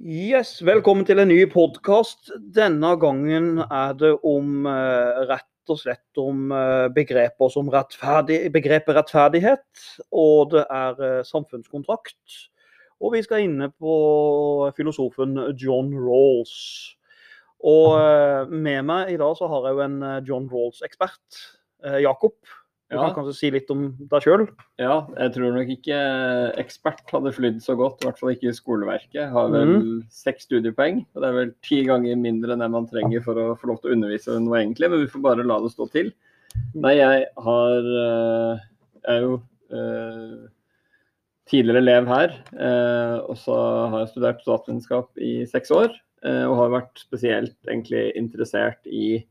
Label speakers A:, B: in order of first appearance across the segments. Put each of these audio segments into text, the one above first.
A: Yes, velkommen til en ny podkast. Denne gangen er det om eh, rett og slett om eh, begreper som rettferdig, begrepet rettferdighet, og det er eh, samfunnskontrakt. Og vi skal inne på filosofen John Rawls. Og med meg i dag så har jeg jo en John Rawls-ekspert, Jakob. Du
B: Ja.
A: kan kanskje si litt om deg sjøl?
B: Ja, jeg tror nok ikke ekspert hadde flydd så godt, i hvert fall ikke i skoleverket. Har vel seks studiepoeng, og det er vel ti ganger mindre enn det man trenger for å få lov til å undervise noe egentlig, men vi får bare la det stå til. Nei, jeg har eh, Jeg er jo eh, tidligere elev her, eh, og så har jeg studert statsvitenskap i seks år, eh, og har vært spesielt egentlig interessert i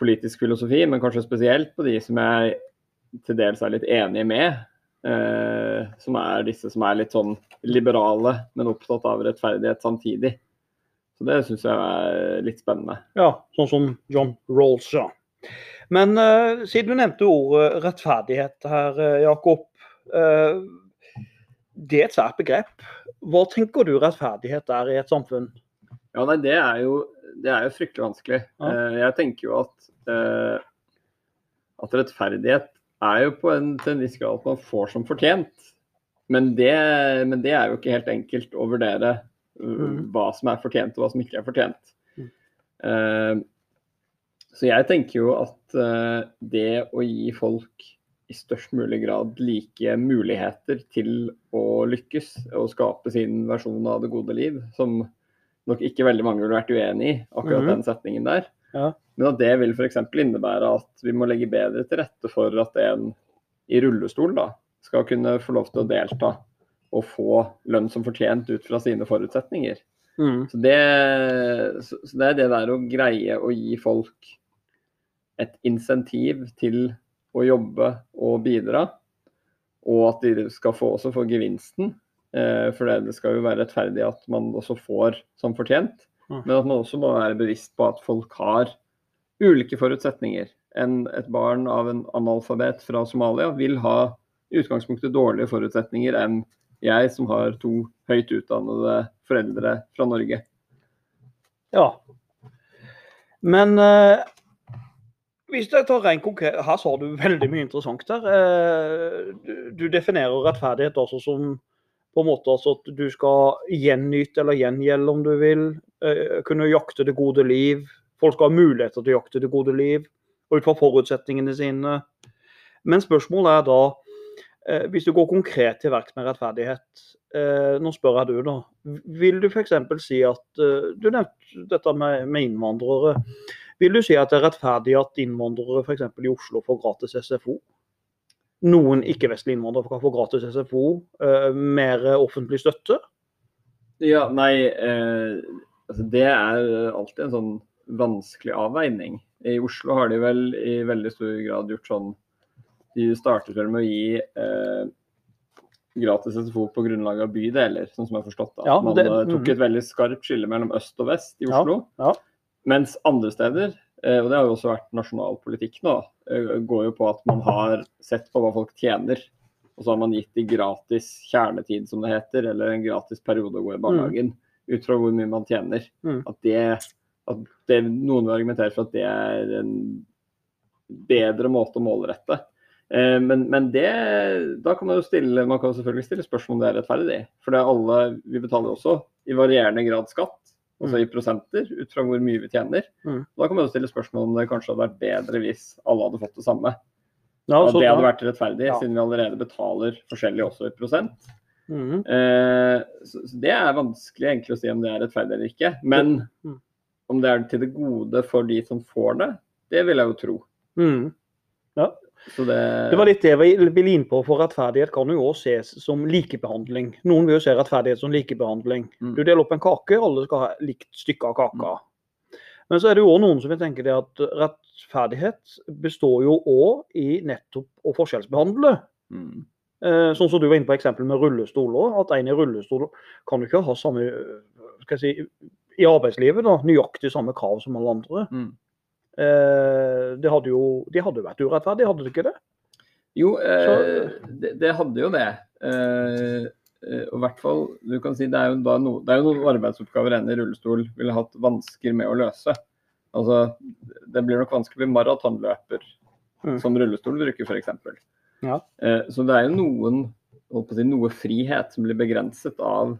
B: politisk filosofi, men kanskje spesielt på de som jeg til dels er litt enig med. Eh, som er disse som er litt sånn liberale, men opptatt av rettferdighet samtidig. Så det syns jeg er litt spennende.
A: Ja, sånn som John Rawls, ja. Men eh, siden du nevnte ordet rettferdighet her, eh, Jakob. eh, det er et svært begrep. Hva tenker du rettferdighet er i et samfunn?
B: Ja, nei, det er jo, det er jo fryktelig vanskelig.
A: Ja.
B: Eh, jeg tenker jo at, eh, at rettferdighet er jo på en, til en viss grad at man får som fortjent. Men det, men det er jo ikke helt enkelt å vurdere uh,
A: Mm.
B: hva som er fortjent og hva som ikke er fortjent. Eh, så jeg tenker jo at uh, det å gi folk i størst mulig grad like muligheter til å lykkes og skape sin versjon av det gode liv, som nok ikke veldig mange ville vært uenig i, akkurat
A: Mhm.
B: den setningen der.
A: Ja.
B: Men at det vil f.eks. innebære at vi må legge bedre til rette for at en i rullestol da, skal kunne få lov til å delta og få lønn som fortjent ut fra sine forutsetninger.
A: Mm.
B: Så det, så så det er det der å greie å gi folk et insentiv til å jobbe og bidra, og at de skal få, også få gevinsten. Eh, for det, skal jo være rettferdig at man også får som fortjent,
A: Mm.
B: men at man også må være bevisst på at folk har ulike forutsetninger. En, et barn av en analfabet fra Somalia vil ha i utgangspunktet dårlige forutsetninger enn jeg som har to høyt utdannede foreldre fra Norge.
A: Ja. Men eh, hvis jeg tar rent konkret Her sa du veldig mye interessant der. Eh, du, du definerer rettferdighet også som på en måte altså at du skal gjennyte eller gjengjelde, om du vil. eh, kunne jakte det gode liv. Folk skal ha muligheter til å jakte det gode liv ut fra forutsetningene sine. Men spørsmålet er da, eh, hvis du går konkret til verks med rettferdighet eh, Nå spør jeg du, da. Vil du f.eks. si at eh, Du nevnte dette med, med innvandrere. Vil du si at det er rettferdig at innvandrere f.eks. i Oslo får gratis SFO? Noen ikke-vestlige innvandrere kan få gratis SFO, eh, mer offentlig støtte?
B: Ja, nei, eh, altså det er alltid en sånn vanskelig avveining. I Oslo har de vel i veldig stor grad gjort sånn De startet vel med å gi eh, gratis SFO på grunnlag av bydeler, sånn som jeg har forstått. da.
A: Ja,
B: Man
A: det-
B: eh, tok
A: mhm.
B: et veldig skarpt skille mellom øst og vest i Oslo.
A: ja.
B: Mens andre steder, og det har jo også vært nasjonal politikk nå, eh, går jo på at man har sett på hva folk tjener. Og så har man gitt de gratis kjernetid, som det heter, eller en gratis periode å gå i barnehagen. Ut fra hvor mye man tjener.
A: Mm.
B: At det, at det Noen vil argumentere for at det er en bedre måte å målrette. Eh, men, men det, da kan man jo stille man kan selvfølgelig stille spørsmål om det er rettferdig. For det er alle, vi betaler også i varierende grad skatt, altså i prosenter, ut fra hvor mye vi tjener.
A: Mm.
B: Da kan man jo stille spørsmål om det kanskje hadde vært bedre hvis alle hadde fått det samme.
A: Ja,
B: At det hadde vært rettferdig,
A: Ja.
B: siden vi allerede betaler forskjellig også i prosent.
A: Mm.
B: Eh, så, så det er vanskelig egentlig å si om det er rettferdig eller ikke. Men
A: Mm.
B: om det er til det gode for de som får det, det vil jeg jo tro.
A: Mhm.
B: Så det,
A: Det var litt det jeg ville inn på, for rettferdighet kan jo også ses som likebehandling. Noen vil jo se rettferdighet som likebehandling.
B: Mm.
A: Du deler opp en kake, alle skal ha likt stykke av kaka. Men så er det jo også noen som vil tenke det at rettferdighet består jo òg i nettopp å forskjellsbehandle.
B: mm,
A: Eh, sånn som du var inne på eksempelet med rullestoler. At en i rullestol kan jo ikke ha samme eh, skal jeg si, I arbeidslivet da, nøyaktig samme krav som alle andre.
B: mm.
A: Eh, det hadde jo de hadde vært urettferdig, hadde det ikke det?
B: Jo, eh, det, det hadde jo det. Eh, og hvert fall, du kan si det er jo, no, det er jo noen arbeidsoppgaver en i rullestol ville hatt vansker med å løse. Altså, det blir nok vanskelig å bli maratonløper
A: Mm.
B: som rullestolbruker, f.eks.
A: Ja.
B: Eh, så det er jo noen, si, noe frihet som blir begrenset av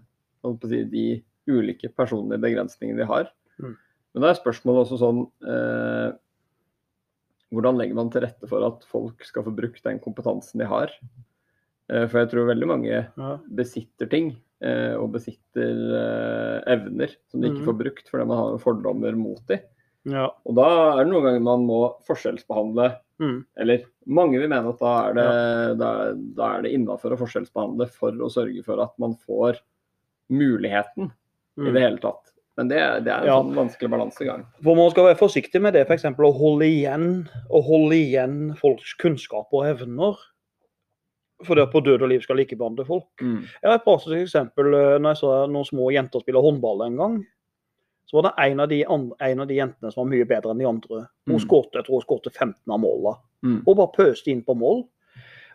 B: si, de ulike personlige begrensningene de har.
A: Mm.
B: Men da er spørsmålet også sånn eh, Hvordan legger man til rette for at folk skal få brukt den kompetansen de har? Eh, for jeg tror veldig mange
A: Ja.
B: besitter ting eh, og besitter eh, evner som de ikke
A: mm.
B: får brukt fordi man har fordommer mot dem.
A: Ja.
B: Og da er det noen ganger man må forskjellsbehandle
A: Mm.
B: Eller mange vil mene at da er det, da, da er det innafor å forskjellsbehandle for å sørge for at man får muligheten i
A: Mm.
B: det hele tatt. Men det, det er en
A: Ja.
B: sånn vanskelig balansegang.
A: For man skal være forsiktig med det, f.eks. å holde igjen, å holde igjen folks kunnskap og evner. For det at på død og liv skal likebehandle folk. Jeg har et praktisk eksempel eh, når jeg så noen små jenter spille håndball en gang. Så var det en av de, andre, en av de jentene som var mye bedre enn de andre. Hun
B: Mm.
A: skårte, jeg tror hun skårte 15 av målene.
B: Mm.
A: Og bare pøste inn på mål.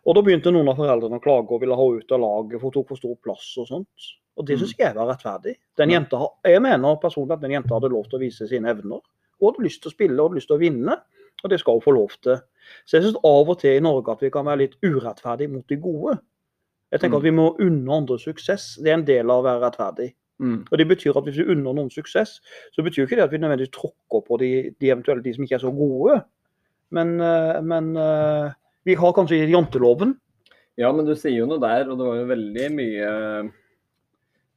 A: Og da begynte noen av foreldrene å klage og ville ha ut av laget for hun tok for stor plass og sånt. Og det
B: Mm.
A: syns jeg var rettferdig. Den jenta, har- jeg mener personlig at den jenta hadde lov til å vise sine evner. Hun hadde lyst til å spille og lyst til å vinne, og det skal hun få lov til. Så jeg syns av og til i Norge at vi kan være litt urettferdige mot de gode. Jeg tenker
B: Mm.
A: at vi må unne andre suksess. Det er en del av å være rettferdig.
B: Mm.
A: Og det betyr at Hvis vi unner noen suksess, så betyr ikke det at vi nødvendigvis tråkker på de, de eventuelle de som ikke er så gode. Men, eh, men eh, vi har kanskje janteloven.
B: Ja, men du sier jo noe der, og det var jo veldig mye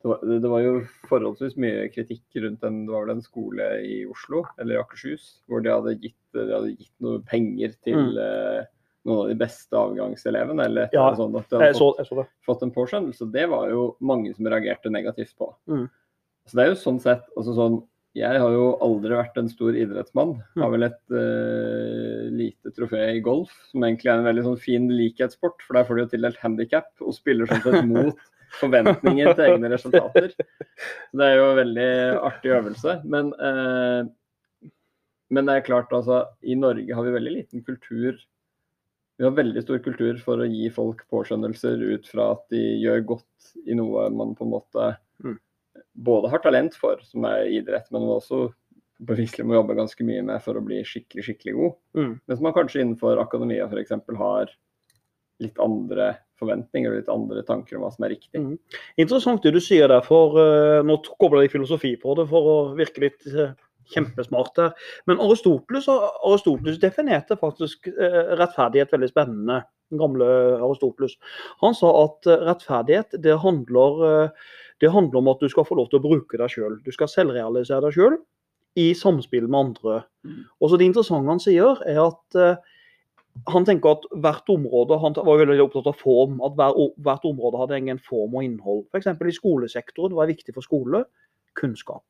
B: det var, det var jo forholdsvis mye kritikk rundt den, det var vel en skole i Oslo eller i Akershus hvor de hadde gitt, de hadde gitt noe penger til
A: Mm.
B: eh, noen av de beste avgangselevene. eller
A: Ja,
B: eller sånt, at de hadde
A: Jeg så, jeg så det.
B: fått en påskjønnelse. Det var jo mange som reagerte negativt på.
A: Mm.
B: Så det er jo sånn sett altså sånn, Jeg har jo aldri vært en stor idrettsmann.
A: Mm.
B: Har vel et eh, lite trofé i golf, som egentlig er en veldig sånn fin likhetssport. For der får du jo tildelt handikap og spiller sånn sett mot forventninger til egne resultater. Så det er jo en veldig artig øvelse. Men, eh, men det er klart, altså, i Norge har vi veldig liten kultur vi har veldig stor kultur for å gi folk påskjønnelser ut fra at de gjør godt i noe man på en måte
A: Mm.
B: både har talent for, som er idrett, men også beviselig må jobbe ganske mye med for å bli skikkelig, skikkelig god.
A: Mm.
B: Mens man kanskje innenfor akademia f.eks. har litt andre forventninger og litt andre tanker om hva som er riktig.
A: Mm. Interessant det du sier der, for uh, nå kobler jeg filosofi på det for å virke litt uh, kjempesmart her. Men Aristoteles, Aristoteles definerte faktisk uh, rettferdighet veldig spennende. Den gamle Aristoteles. Han sa at rettferdighet det handler, det handler om at du skal få lov til å bruke deg sjøl. Du skal selvrealisere deg sjøl i samspill med andre.
B: Mm.
A: Og så Det interessante han sier, er at han tenker at hvert område Han var veldig opptatt av form. At hver, hvert område hadde ingen form og innhold. F.eks. i skolesektoren. Hva er viktig for skole? Kunnskap.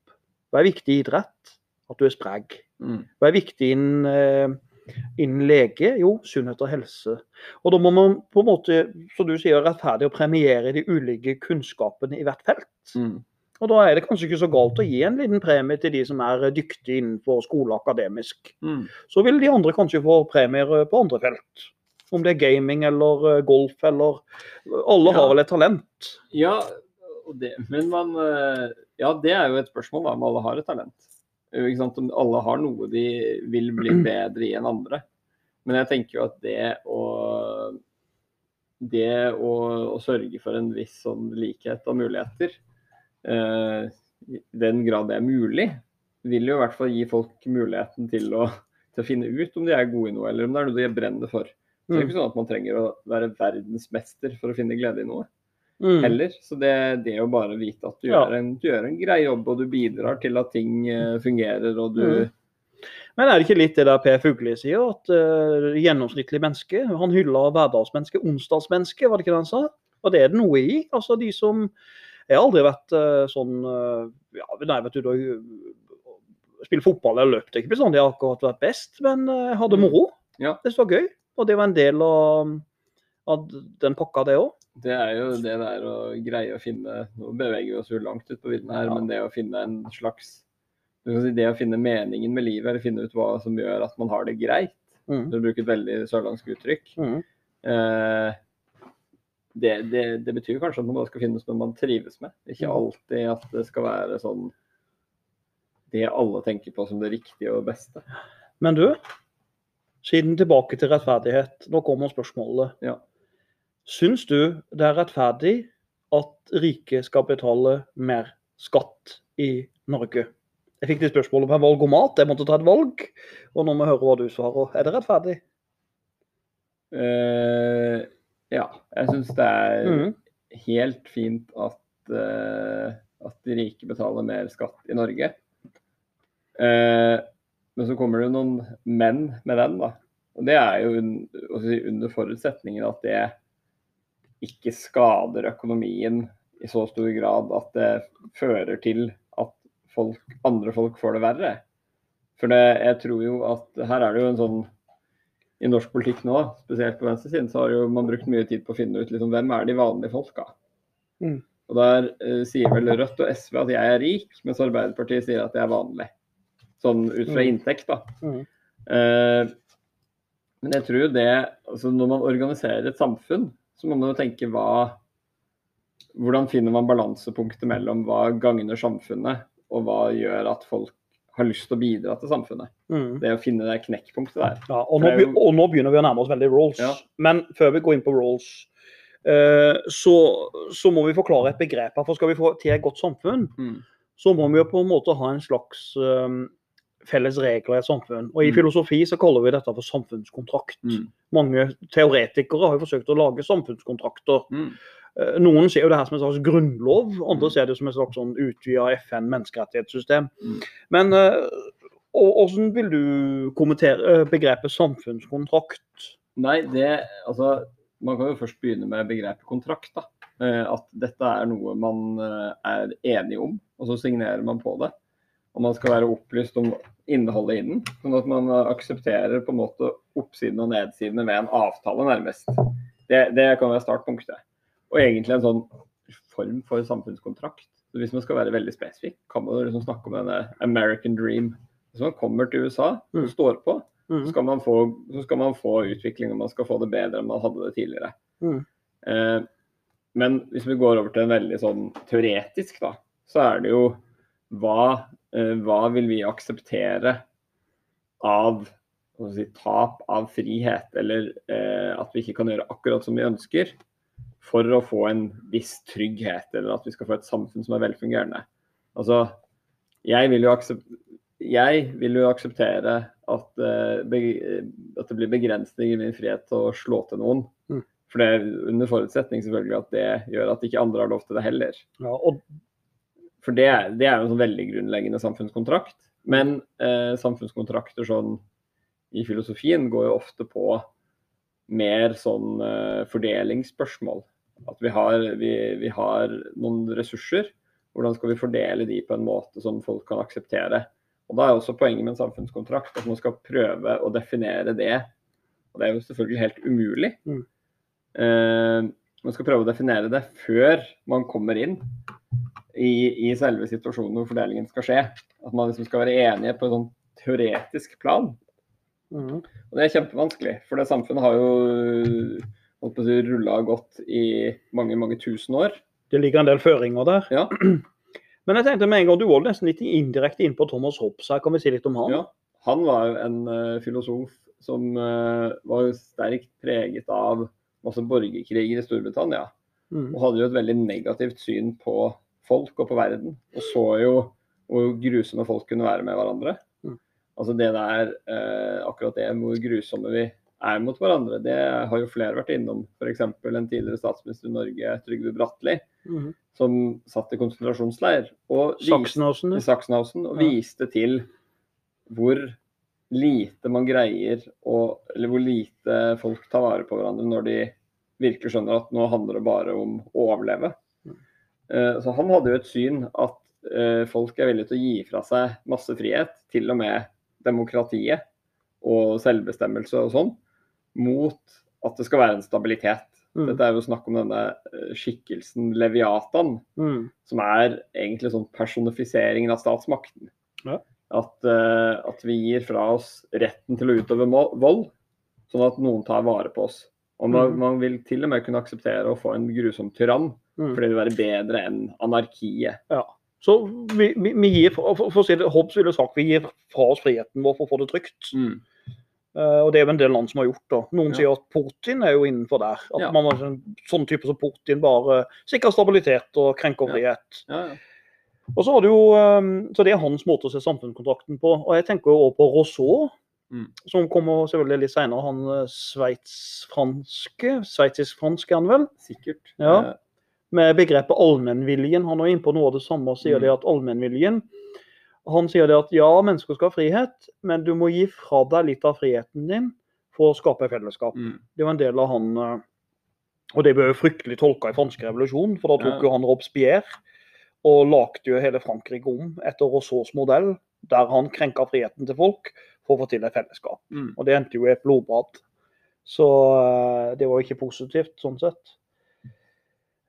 A: Hva er viktig i idrett? At du er sprek.
B: Mm.
A: Hva er viktig innen, eh, innen lege? Jo, sunnhet og helse. Og da må man på en måte, som du sier, rettferdig å premiere de ulike kunnskapene i hvert felt.
B: Mm.
A: Og da er det kanskje ikke så galt å gi en liten premie til de som er dyktige innenfor skole akademisk.
B: Mm.
A: Så vil de andre kanskje få premier eh, på andre felt. Om det er gaming eller eh, golf eller Alle
B: Ja.
A: har vel et talent.
B: Ja, det, men man eh, Ja, det er jo et spørsmål da, om alle har et talent. Eh? Om alle har noe de vil bli bedre i enn andre. Men jeg tenker jo at det å Det å, å sørge for en viss sånn likhet av muligheter, eh, i den grad det er mulig, vil jo i hvert fall gi folk muligheten til å, til å finne ut om de er gode i noe, eller om det er noe de brenner for. Så det er
A: Mm.
B: ikke sånn at man trenger å være verdensmester for å finne glede i noe
A: Mm.
B: heller. Så det, det å bare vite at du,
A: Ja.
B: gjør en, du gjør en grei jobb, og du bidrar til at ting eh, fungerer, og du
A: Mm. Men er det ikke litt det der Per Fugli sier, at uh, gjennomsnittlig menneske Han hyller hverdagsmennesket, onsdagsmennesket, var det ikke det han sa? Og det er det noe i. Altså de som Jeg har aldri vært eh, sånn eh, ja, Nei, vet du, da Spille fotball eller løp det ikke bestandig har akkurat vært best, men eh, jeg hadde moro.
B: Ja.
A: Det var gøy. Og det var en del av, av den pakka, det òg.
B: Det er jo det der å greie å finne Nå beveger vi oss jo langt ut på vidden her,
A: Ja.
B: men det å finne en slags du kan si Det å finne meningen med livet, eller finne ut hva som gjør at man har det greit,
A: Mm.
B: for å bruke et veldig sørlandsk uttrykk,
A: Mm.
B: eh, det, det, det betyr kanskje at man skal finnes noe man trives med. Ikke
A: Mm.
B: alltid at det skal være sånn det alle tenker på som det riktige og beste.
A: Men du, siden tilbake til rettferdighet. Nå kommer spørsmålet.
B: Ja.
A: Syns du det er rettferdig at rike skal betale mer skatt i Norge? Jeg fikk det spørsmålet på en valgomat. Jeg måtte ta et valg. Og nå må vi høre hva du svarer. Er det rettferdig?
B: Eh, ja, jeg syns det er
A: mm.
B: helt fint at, uh, at de rike betaler mer skatt i Norge. Uh, men så kommer det noen menn med den, da. Og det er jo un, under forutsetningen at det ikke skader økonomien i så stor grad at det fører til at folk, andre folk får det verre. For det, jeg tror jo at her er det jo en sånn i norsk politikk nå, spesielt på venstresiden, så har jo man brukt mye tid på å finne ut liksom, hvem er de vanlige folka.
A: Mm.
B: Og der eh, sier vel Rødt og SV at jeg er rik, mens Arbeiderpartiet sier at jeg er vanlig. Sånn ut fra
A: Mm.
B: inntekt, da.
A: Mm.
B: Eh, men jeg tror det altså Når man organiserer et samfunn, så må man jo tenke hva Hvordan finner man balansepunktet mellom hva gagner samfunnet, og hva gjør at folk har lyst til å bidra til samfunnet.
A: Mm.
B: Det å finne det knekkpunktet der.
A: Ja, og, nå,
B: er jo-
A: og nå begynner vi å nærme oss veldig rolls.
B: Ja.
A: Men før vi går inn på rolls, eh, så, så må vi forklare et begrep. her. For skal vi få til et godt samfunn,
B: Mm.
A: så må vi jo på en måte ha en slags eh, felles regler i et samfunn. Og i
B: Mm.
A: filosofi så kaller vi dette for samfunnskontrakt.
B: Mm.
A: Mange teoretikere har jo forsøkt å lage samfunnskontrakter. Eh, Noen ser jo det her som en slags grunnlov, andre ser det som et slags sånn utvida FN-menneskerettighetssystem.
B: Mm.
A: Men eh, hvordan vil du kommentere eh, begrepet samfunnskontrakt?
B: Nei, det Altså, man kan jo først begynne med begrepet kontrakt. da. At dette er noe man er enig om, og så signerer man på det. Og man skal være opplyst om innholdet i den, sånn at man aksepterer på en måte oppsiden og nedsidene ved en avtale, nærmest. Det, det kan være startpunktet. Og egentlig en sånn form for samfunnskontrakt. Så hvis man skal være veldig spesifikk, kan man liksom snakke om denne American dream. Hvis man kommer til USA og
A: Mm.
B: står på,
A: Mm.
B: så skal man få, så skal man få utvikling, og man skal få det bedre enn man hadde det tidligere.
A: Mm.
B: Eh, men hvis vi går over til en veldig sånn teoretisk, da, så er det jo hva, eh, hva vil vi akseptere av si, tap av frihet, eller eh, at vi ikke kan gjøre akkurat som vi ønsker, for å få en viss trygghet, eller at vi skal få et samfunn som er velfungerende. Altså, jeg vil jo aksep- jeg vil jo akseptere at, uh, at det blir begrensninger i min frihet til å slå til noen.
A: Mm.
B: For det er under forutsetning selvfølgelig at det gjør at ikke andre har lov til det heller.
A: Ja, og
B: For det, det er jo en sånn veldig grunnleggende samfunnskontrakt. Men uh, samfunnskontrakter sånn i filosofien går jo ofte på mer sånn uh, fordelingsspørsmål. At vi har, vi, vi har noen ressurser. Hvordan skal vi fordele de på en måte som folk kan akseptere? Og Da er også poenget med en samfunnskontrakt at man skal prøve å definere det. Og det er jo selvfølgelig helt umulig.
A: Mm.
B: Eh, man skal prøve å definere det før man kommer inn i, i selve situasjonen hvor fordelingen skal skje. At man liksom skal være enige på et sånn teoretisk plan.
A: mm.
B: Og det er kjempevanskelig, for det samfunnet har jo rulla godt i mange, mange tusen år.
A: det ligger en del føringer der.
B: Ja.
A: Men jeg tenkte med en gang, du var nesten litt indirekte inn på Thomas Hobbes her. Kan vi si litt om han?
B: Ja. Han var en uh, filosof som uh, var sterkt preget av masse borgerkriger i Storbritannia.
A: Mm.
B: Og hadde jo et veldig negativt syn på folk og på verden. Og så jo hvor grusomme folk kunne være med hverandre.
A: Mm.
B: Altså det der, uh, akkurat det hvor grusomme vi er mot hverandre, det har jo flere vært innom. F.eks. en tidligere statsminister i Norge, Trygve Bratteli,
A: Mm.
B: som satt i konsentrasjonsleir. Og
A: Sachsenhausen.
B: i. Sachsenhausen og
A: Ja.
B: viste til hvor lite man greier å Eller hvor lite folk tar vare på hverandre når de virkelig skjønner at nå handler det bare om å overleve.
A: Mm.
B: Eh, Så han hadde jo et syn at eh, folk er villige til å gi fra seg masse frihet, til og med demokratiet og selvbestemmelse og sånn, mot at det skal være en stabilitet.
A: Mm.
B: Dette er jo snakk om denne eh, skikkelsen Leviatan,
A: Mm.
B: som er egentlig sånn personifiseringen av statsmakten.
A: Ja.
B: At, uh, at vi gir fra oss retten til å utøve vold, sånn at noen tar vare på oss. Og man,
A: mm.
B: man vil til og med kunne akseptere å få en grusom tyrann,
A: Mm.
B: for det vil være bedre enn anarkiet. Ja.
A: Så vi, vi, vi gir, for, for, for å si det, Hobbes ville sagt vi gir fra oss friheten vår for å få det trygt.
B: Mm.
A: Eh, og det er jo en del land som har gjort det. Noen
B: Ja.
A: sier at Putin er jo innenfor der. At
B: Ja.
A: man har en sånn type som Putin bare sikrer stabilitet og krenker
B: Ja.
A: frihet.
B: Ja, ja.
A: Og så har du jo, um, så Det er hans måte å se samfunnskontrakten på. Og jeg tenker jo også på Rousseau,
B: Mm.
A: som kommer selvfølgelig litt senere. Han eh, sveits-franske, sveitsisk-fransk er han vel?
B: Sikkert.
A: Ja. Med begrepet allmennviljen. Han er inne på noe av det samme og sier
B: Mm.
A: det at allmennviljen Han sier det at ja, mennesker skal ha frihet, men du må gi fra deg litt av friheten din for å skape fellesskap.
B: Mm.
A: Det var en del av han eh, Og det ble jo fryktelig tolka i fransk revolusjon, for da tok
B: Ja.
A: jo han Robespierre og lagde jo hele Frankrike om etter Rousseaus modell, der han krenka friheten til folk for å få til et fellesskap.
B: Mm.
A: Og det endte jo i et blodbad. Så eh, det var jo ikke positivt, sånn sett.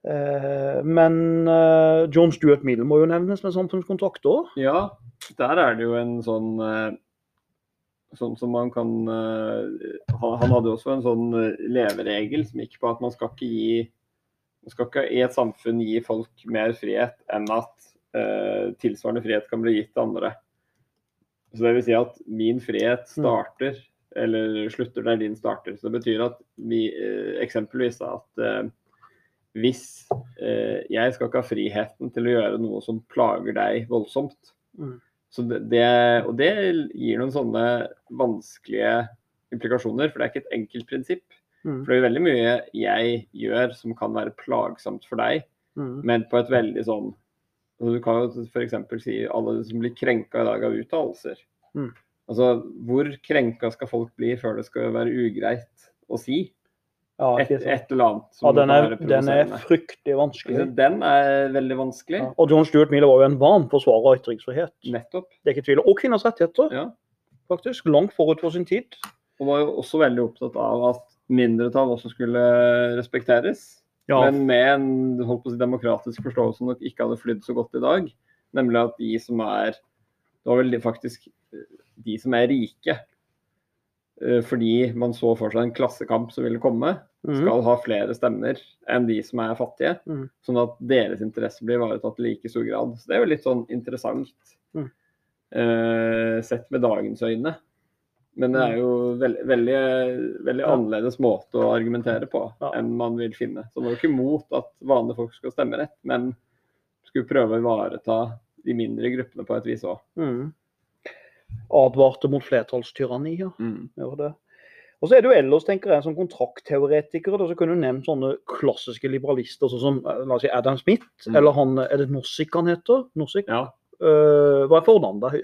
A: Eh, Men eh, John Stuart Mill må jo nevnes med samfunnskontrakt òg.
B: Ja, der er det jo en sånn eh, Sånn som man kan Han hadde også en sånn leveregel som gikk på at man skal ikke gi Man skal ikke i et samfunn gi folk mer frihet enn at uh, tilsvarende frihet kan bli gitt til andre. Så det vil si at min frihet starter, eller slutter der din starter. Så det betyr at vi uh, eksempelvis at eh, hvis eh, jeg skal ikke ha friheten til å gjøre noe som plager deg voldsomt,
A: Mm.
B: så det, det, og det gir noen sånne vanskelige implikasjoner, for det er ikke et enkelt prinsipp.
A: Mm.
B: For det er veldig mye jeg gjør som kan være plagsomt for deg,
A: Mm.
B: men på et veldig sånn Du kan jo f.eks. si alle som blir krenka i dag av uttalelser.
A: Mm.
B: Altså, hvor krenka skal folk bli før det skal være ugreit å si
A: Ja,
B: et, et eller annet
A: ja, den, er, den er fryktelig vanskelig.
B: Den er veldig vanskelig.
A: Ja. Og John Stuart Mill var jo en varm forsvarer av ytringsfrihet.
B: Nettopp.
A: Det er ikke tvil. Og kvinners rettigheter,
B: Ja.
A: faktisk. Langt forut for sin tid.
B: Og var jo også veldig opptatt av at mindretall også skulle respekteres.
A: Ja,
B: Men med en holdt på å si, demokratisk forståelse som nok ikke hadde flydd så godt i dag. Nemlig at de som er Det var vel de- faktisk de som er rike. Eh, Fordi man så for seg en klassekamp som ville komme,
A: Mhm.
B: skal ha flere stemmer enn de som er fattige.
A: Mm.
B: Sånn at deres interesse blir ivaretatt i like stor grad. Så det er jo litt sånn interessant
A: mm.
B: uh, sett med dagens øyne. Men det
A: Mhm.
B: er jo veld, veldig, veldig
A: Ja.
B: annerledes måte å argumentere på
A: Ja.
B: enn man vil finne. Så man er jo ikke imot at vanlige folk skal stemme rett, men skulle prøve å ivareta de mindre gruppene på et vis òg.
A: Mhm. Advarte mot flertallstyrannier.
B: Mm.
A: Det. Og så er det jo ellers, tenker jeg, som kontraktteoretiker, da, så kunne du nevnt sånne klassiske liberalister, sånn som eh, la oss si Adam Smith,
B: Mm.
A: eller han Er det Nozick han heter? Nozick?
B: Ja.
A: Uh, hva er fornavnet?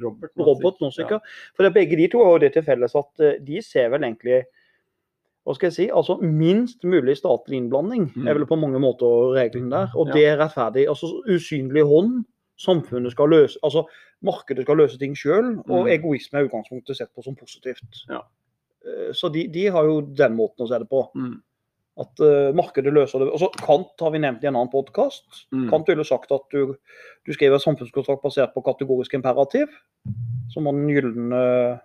B: Robert
A: Robert
B: Nozick,
A: Nozick. ja. For det, begge de to har jo det til felles at uh, de ser vel egentlig hva skal jeg si, altså Minst mulig statlig innblanding
B: Mm.
A: er vel på mange måter regelen der. Og
B: Ja.
A: det er rettferdig. altså Usynlig hånd. Samfunnet skal løse altså Markedet skal løse ting sjøl, og
B: Mm.
A: egoisme er utgangspunktet sett på som positivt.
B: Ja.
A: Eh, Så de, de har jo den måten å se det på.
B: Mm.
A: At uh, markedet løser det. Altså, Kant har vi nevnt i en annen podkast.
B: Mm.
A: Kant ville sagt at du, du skriver samfunnskontrakt basert på kategorisk imperativ, som var den gylne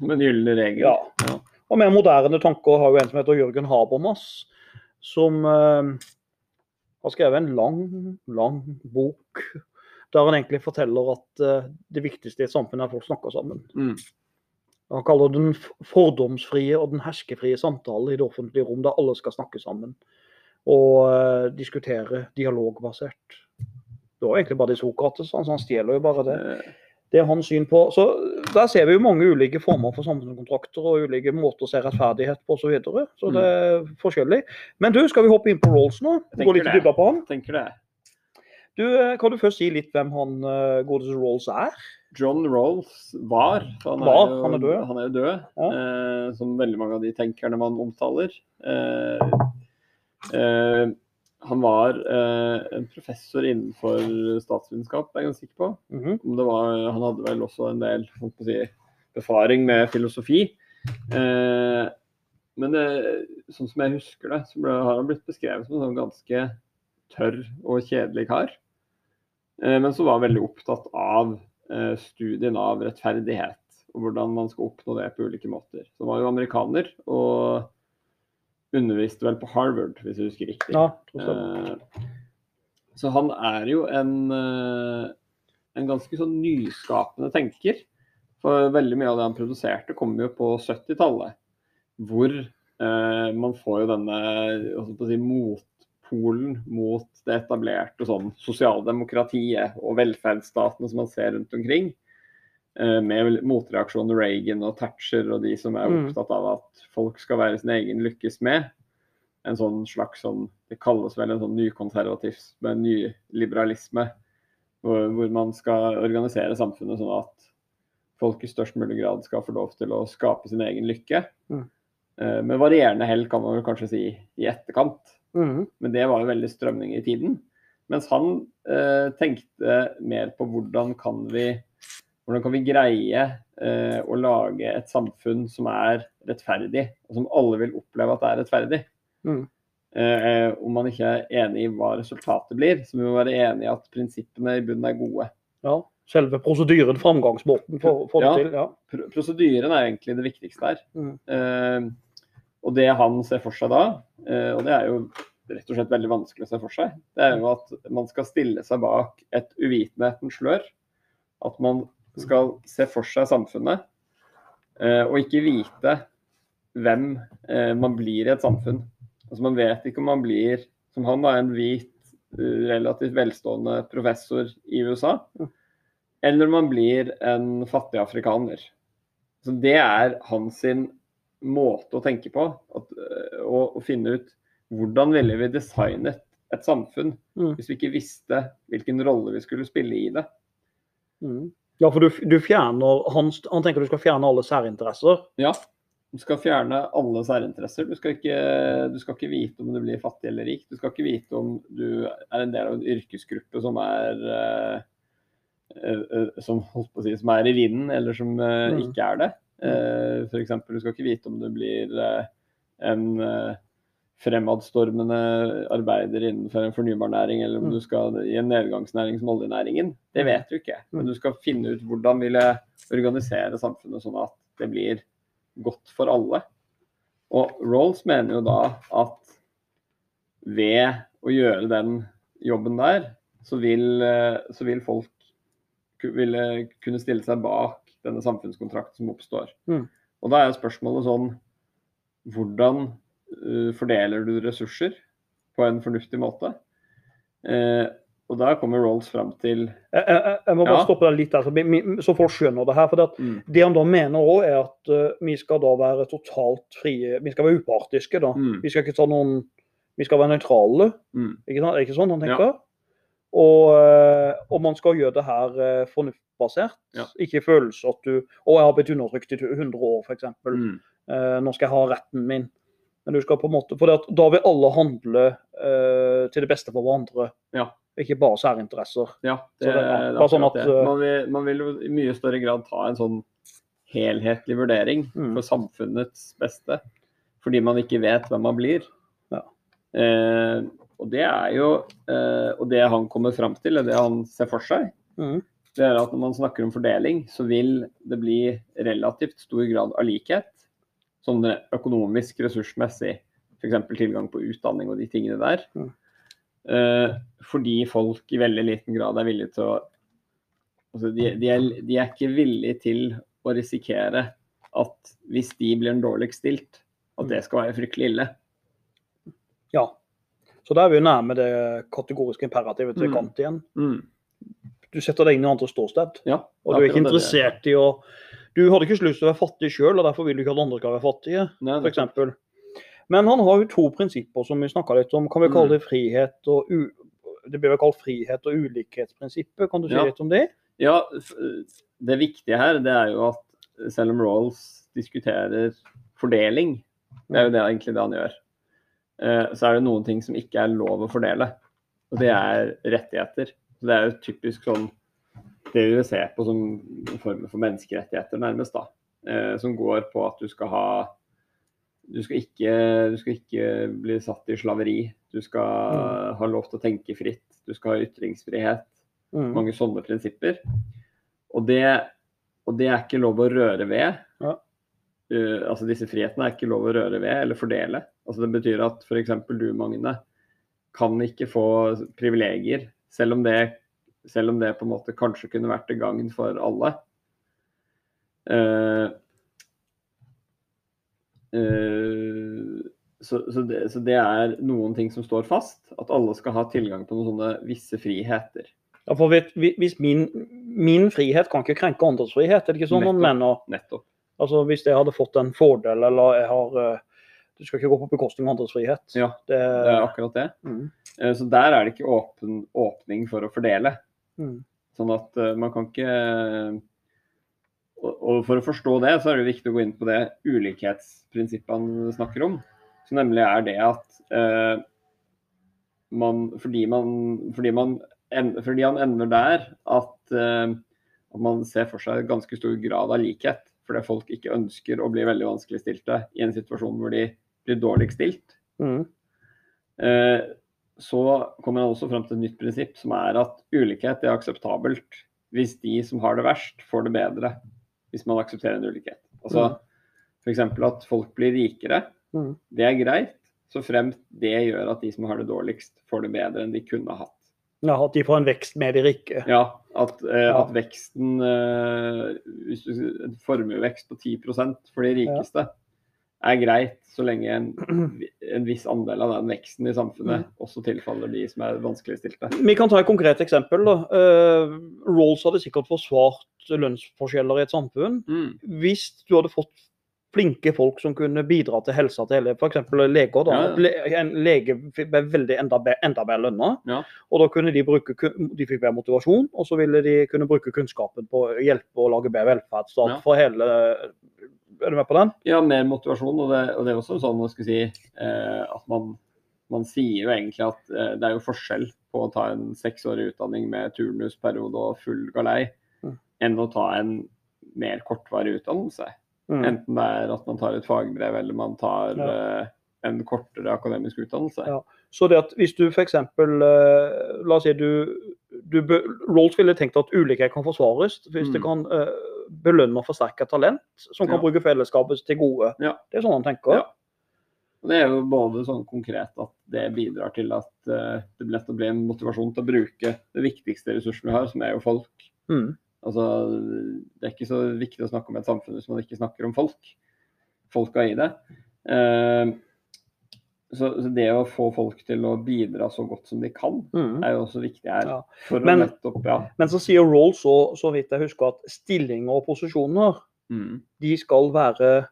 B: Den en gyllen regel.
A: ja.
B: Ja.
A: Og mer moderne tanker har jo en som heter Jørgen Habermas, som uh, har skrevet en lang, lang bok der han egentlig forteller at uh, det viktigste i et samfunn er at folk snakker sammen.
B: Mm.
A: Han kaller det den fordomsfrie og den herskefrie samtale i det offentlige rom, der alle skal snakke sammen og uh, diskutere dialogbasert. Det var egentlig bare det Sokrates, han, han stjeler jo bare det.
B: Eh,
A: Det er hans syn på. Så Der ser vi jo mange ulike former for samfunnskontrakter og ulike måter å se rettferdighet på osv. Så, videre. så det er forskjellig. Men du, skal vi hoppe inn på Rolls nå? Gå litt dypere på han?
B: tenker det.
A: Du, eh, Kan du først si litt hvem han uh, godeste Rolls er?
B: John Rolls var, han,
A: Var,
B: er jo,
A: han er død.
B: Han er jo død
A: Ja.
B: eh, som veldig mange av de tenkerne man omtaler. Eh, eh, han var eh, en professor innenfor statsvitenskap, er jeg ganske sikker på. Om det var, han hadde vel også en del si, befaring med filosofi. Eh, men det, sånn som jeg husker det, så ble, har han blitt beskrevet som en sånn ganske tørr og kjedelig kar. Eh, men som var veldig opptatt av eh, studien av rettferdighet. Og hvordan man skal oppnå det på ulike måter. Så han var jo amerikaner og underviste vel på Harvard, hvis jeg husker riktig.
A: Ja.
B: Eh, Så han er jo en, en ganske sånn nyskapende tenker. For veldig mye av det han produserte, kom jo på 70-tallet. Hvor eh, man får jo denne si, skal motpolen mot det etablerte sånn sosialdemokratiet og velferdsstatene som man ser rundt omkring. Eh, med motreaksjonen Reagan og Thatcher og de som er
A: Mm.
B: opptatt av at folk skal være sin egen lykkes med. En sånn slags sånn Det kalles vel en sånn nykonservatisme, nyliberalisme. Hvor, hvor man skal organisere samfunnet sånn at folk i størst mulig grad skal få lov til å skape sin egen lykke.
A: Mm.
B: Eh, med varierende hell, kan man kanskje si, i etterkant.
A: Mhm.
B: Men det var jo veldig strømning i tiden. Mens han eh, tenkte mer på hvordan kan vi hvordan kan vi greie eh, å lage et samfunn som er rettferdig, og som alle vil oppleve at er rettferdig.
A: Mm.
B: Eh, om man ikke er enig i hva resultatet blir, så må man være enig i at prinsippene i bunnen er gode.
A: Ja. Selve prosedyren, framgangsmåten for, for
B: Ja.
A: det til. Ja.
B: pr prosedyren er egentlig det viktigste her.
A: Mm.
B: Og det han ser for seg da, eh, og det er jo rett og slett veldig vanskelig å se for seg, det er jo at man skal stille seg bak et uvitenhetens slør. At man skal se for seg samfunnet, eh, og ikke vite hvem eh, man blir i et samfunn. Altså Man vet ikke om man blir, som han da, en hvit, relativt velstående professor i USA, eller om man blir en fattig afrikaner. Så Det er hans sin måte å tenke på. At, og, å, å finne ut hvordan ville vi designet et samfunn
A: Mm.
B: hvis vi ikke visste hvilken rolle vi skulle spille i det.
A: Mm. ja, for du, du fjerner han, Han tenker du skal fjerne alle særinteresser.
B: Ja, du skal fjerne alle særinteresser. Du skal, ikke, du skal ikke vite om du blir fattig eller rik. Du skal ikke vite om du er en del av en yrkesgruppe som er øh, øh, som, holdt på å si, som er i vinden, eller som uh,
A: Mm.
B: ikke er det. For eksempel, du skal ikke vite om du blir øh, en øh, fremadstormende arbeider innenfor en fornybar næring, eller om
A: Mm.
B: du skal i en nedgangsnæring som oljenæringen. Det vet du ikke. Men
A: Mm.
B: du skal finne ut hvordan vil jeg organisere samfunnet sånn at det blir godt for alle. Og Rolls mener jo da at ved å gjøre den jobben der, så vil, eh, så vil folk ville kunne stille seg bak denne samfunnskontrakten som oppstår.
A: Mm.
B: Og da er spørsmålet sånn Hvordan uh, fordeler du ressurser på en fornuftig måte? Uh, og da kommer Rolls fram til
A: Jeg, jeg, jeg må bare
B: Ja.
A: stoppe deg litt der, så, folk skjønner det her. for det at
B: mm,
A: Det han da mener òg, er at uh, vi skal da være totalt frie. Vi skal være upartiske. da.
B: mm,
A: Vi skal ikke ta noen Vi skal være nøytrale.
B: mm,
A: Ikke? Er det ikke sånn han
B: Ja.
A: tenker? Og, eh, og man skal gjøre det her eh, fornuftbasert.
B: Ja.
A: Ikke følelse at du Å, jeg har blitt undertrykt i 100 år, f.eks.
B: mm,
A: Eh, nå skal jeg ha retten min. Men du skal på en måte, for det at da vil alle handle eh, til det beste for hverandre.
B: Ja.
A: Ikke bare særinteresser.
B: Ja,
A: Så
B: det,
A: det- ja,
B: det er
A: sånn at,
B: det.
A: uh,
B: Man vil, man vil jo i mye større grad ta en sånn helhetlig vurdering
A: Mm.
B: for samfunnets beste, fordi man ikke vet hvem man blir.
A: Ja.
B: Eh, og det er jo eh, Og det han kommer fram til, og det han ser for seg,
A: Mm.
B: Det er at når man snakker om fordeling, så vil det bli relativt stor grad av likhet. Sånn økonomisk, ressursmessig, f.eks. tilgang på utdanning og de tingene der.
A: Mm.
B: Eh, fordi folk i veldig liten grad er villige til å altså de, de, er, de er ikke villige til å risikere at hvis de blir en dårligst stilt, at det skal være fryktelig ille.
A: Ja. Så da er vi nærme det kategoriske imperativet til
B: Mm.
A: Kant igjen.
B: Mm.
A: Du setter deg inn i andres ståsted.
B: Ja,
A: Og du er ikke interessert i å Du hadde ikke lyst til å være fattig sjøl, og derfor vil du ikke at andre skal være fattige, f.eks. Men han har jo to prinsipper som vi snakka litt om. Kan vi kalle
B: Mm.
A: det frihet og u... Det blir vel kalt frihet og ulikhetsprinsippet. Kan du si
B: Ja.
A: litt om det?
B: Ja, det viktige her det er jo at selv om Rawls diskuterer fordeling, det er jo det egentlig det han gjør, eh, så er det noen ting som ikke er lov å fordele. Og det er rettigheter. Det er jo typisk sånn det vi vil se på som en form for menneskerettigheter, nærmest, da. Eh, Som går på at du skal ha du skal, ikke, du skal ikke bli satt i slaveri. Du skal ha lov til å tenke fritt. Du skal ha ytringsfrihet
A: Mm.
B: mange sånne prinsipper. Og det, og det er ikke lov å røre ved.
A: Ja.
B: Uh, altså disse frihetene er ikke lov å røre ved eller fordele. Altså det betyr at f.eks. du, Magne, kan ikke få privilegier, selv om det, selv om det på en måte kanskje kunne vært til gagn for alle. Uh, uh, så, så, det, så det er noen ting som står fast. At alle skal ha tilgang på noen sånne visse friheter.
A: Ja, for vet- hvis min, min frihet kan ikke krenke andres frihet, er det ikke sånn man mener?
B: Nettopp.
A: Altså Hvis jeg hadde fått en fordel, eller jeg har eh, Du skal ikke gå på bekostning av andres frihet.
B: Ja,
A: Det,
B: Det er akkurat det.
A: mm,
B: Eh, Så der er det ikke åpen, åpning for å fordele.
A: mm,
B: Sånn at eh, man kan ikke og, for å forstå det, så er det viktig å gå inn på det ulikhetsprinsippene snakker om. Så nemlig er det at eh, man fordi, man fordi man fordi han ender der at, eh, at man ser for seg ganske stor grad av likhet. Fordi folk ikke ønsker å bli veldig vanskeligstilte i en situasjon hvor de blir dårligst stilt.
A: mm,
B: Eh, så kommer han også frem til et nytt prinsipp, som er at ulikhet er akseptabelt hvis de som har det verst, får det bedre. Hvis man aksepterer en ulikhet. Altså F.eks. at folk blir rikere.
A: Mm.
B: Det er greit, så fremt det gjør at de som har det dårligst, får det bedre enn de kunne hatt.
A: ja, At de får en vekst med de rike.
B: Ja, at, eh,
A: Ja.
B: at veksten eh, hvis du, formuevekst på 10% for de rikeste er greit, så lenge en, en viss andel av den veksten i samfunnet også tilfaller de som er vanskeligstilte.
A: Vi kan ta et konkret eksempel. da. Uh, Rolls hadde sikkert forsvart lønnsforskjeller i et samfunn
B: Mm.
A: hvis du hadde fått flinke folk som kunne bidra til helsa til hele F.eks. leger. da.
B: Ja, ja.
A: En lege ble veldig enda, enda bedre lønna.
B: Ja.
A: Og da kunne de bruke de fikk bedre motivasjon, og så ville de kunne bruke kunnskapen på å hjelpe og lage bedre velferdsstat for hele Er du med på den?
B: Ja, mer motivasjon. Og det, og det er også sånn å si, eh, at man, man sier jo egentlig at eh, det er jo forskjell på å ta en seksårig utdanning med turnusperiode og full galei,
A: Mm.
B: enn å ta en mer kortvarig utdannelse.
A: Mm.
B: Enten det er at man tar et fagbrev eller man tar
A: Ja.
B: eh, en kortere akademisk utdannelse.
A: Ja. Så det at hvis du f.eks. Uh, la oss si du, du Rolls ville tenkt at ulikhet kan forsvares hvis det
B: Mm.
A: kan eh, belønne og forsterke talent som kan
B: Ja.
A: bruke fellesskapet til gode.
B: Ja.
A: Det er sånn han tenker.
B: Ja. Og Det er jo både sånn konkret at det bidrar til at eh, det lett å bli en motivasjon til å bruke det viktigste ressursen vi har, som er jo folk.
A: Mm.
B: Altså, det er ikke så viktig å snakke om et samfunn hvis man ikke snakker om folk. Folka i det. Eh, så, så det å få folk til å bidra så godt som de kan,
A: Mm.
B: er jo også viktig her.
A: Ja. Men-
B: nettopp, ja.
A: Men så sier Rolls så, så vidt jeg husker at stillinger og posisjoner
B: Mm.
A: de skal være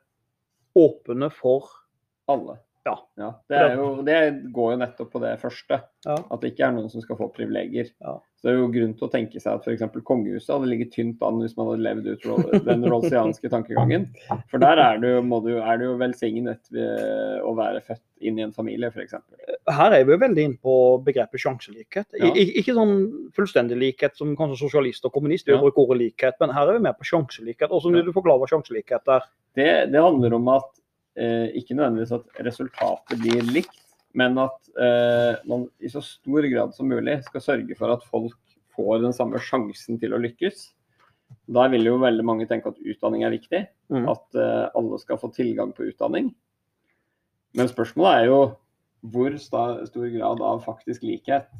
A: åpne for
B: Alle.
A: Ja.
B: Det, er jo, det går jo nettopp på det første.
A: Ja.
B: At det ikke er noen som skal få privilegier.
A: Ja.
B: Så det er jo grunn til å tenke seg at f.eks. kongehuset hadde ligget tynt an hvis man hadde levd ut den rolsianske tankegangen. For der er det jo, du, er det jo velsignet å være født inn i en familie, f.eks.
A: Her er vi jo veldig inne på begrepet sjanselikhet. I,
B: Ja.
A: i- ikke sånn fullstendig likhet som kanskje sosialist og kommunist vil
B: Ja.
A: bruke ordet likhet, men her er vi mer på sjanselikhet. Hvordan vil du forklare hva sjanselikhet er?
B: Det, det handler om at ikke nødvendigvis at resultatet blir likt, men at eh, man i så stor grad som mulig skal sørge for at folk får den samme sjansen til å lykkes. Da vil jo veldig mange tenke at utdanning er viktig,
A: Mm.
B: at eh, alle skal få tilgang på utdanning. Men spørsmålet er jo hvor sta, stor grad av faktisk likhet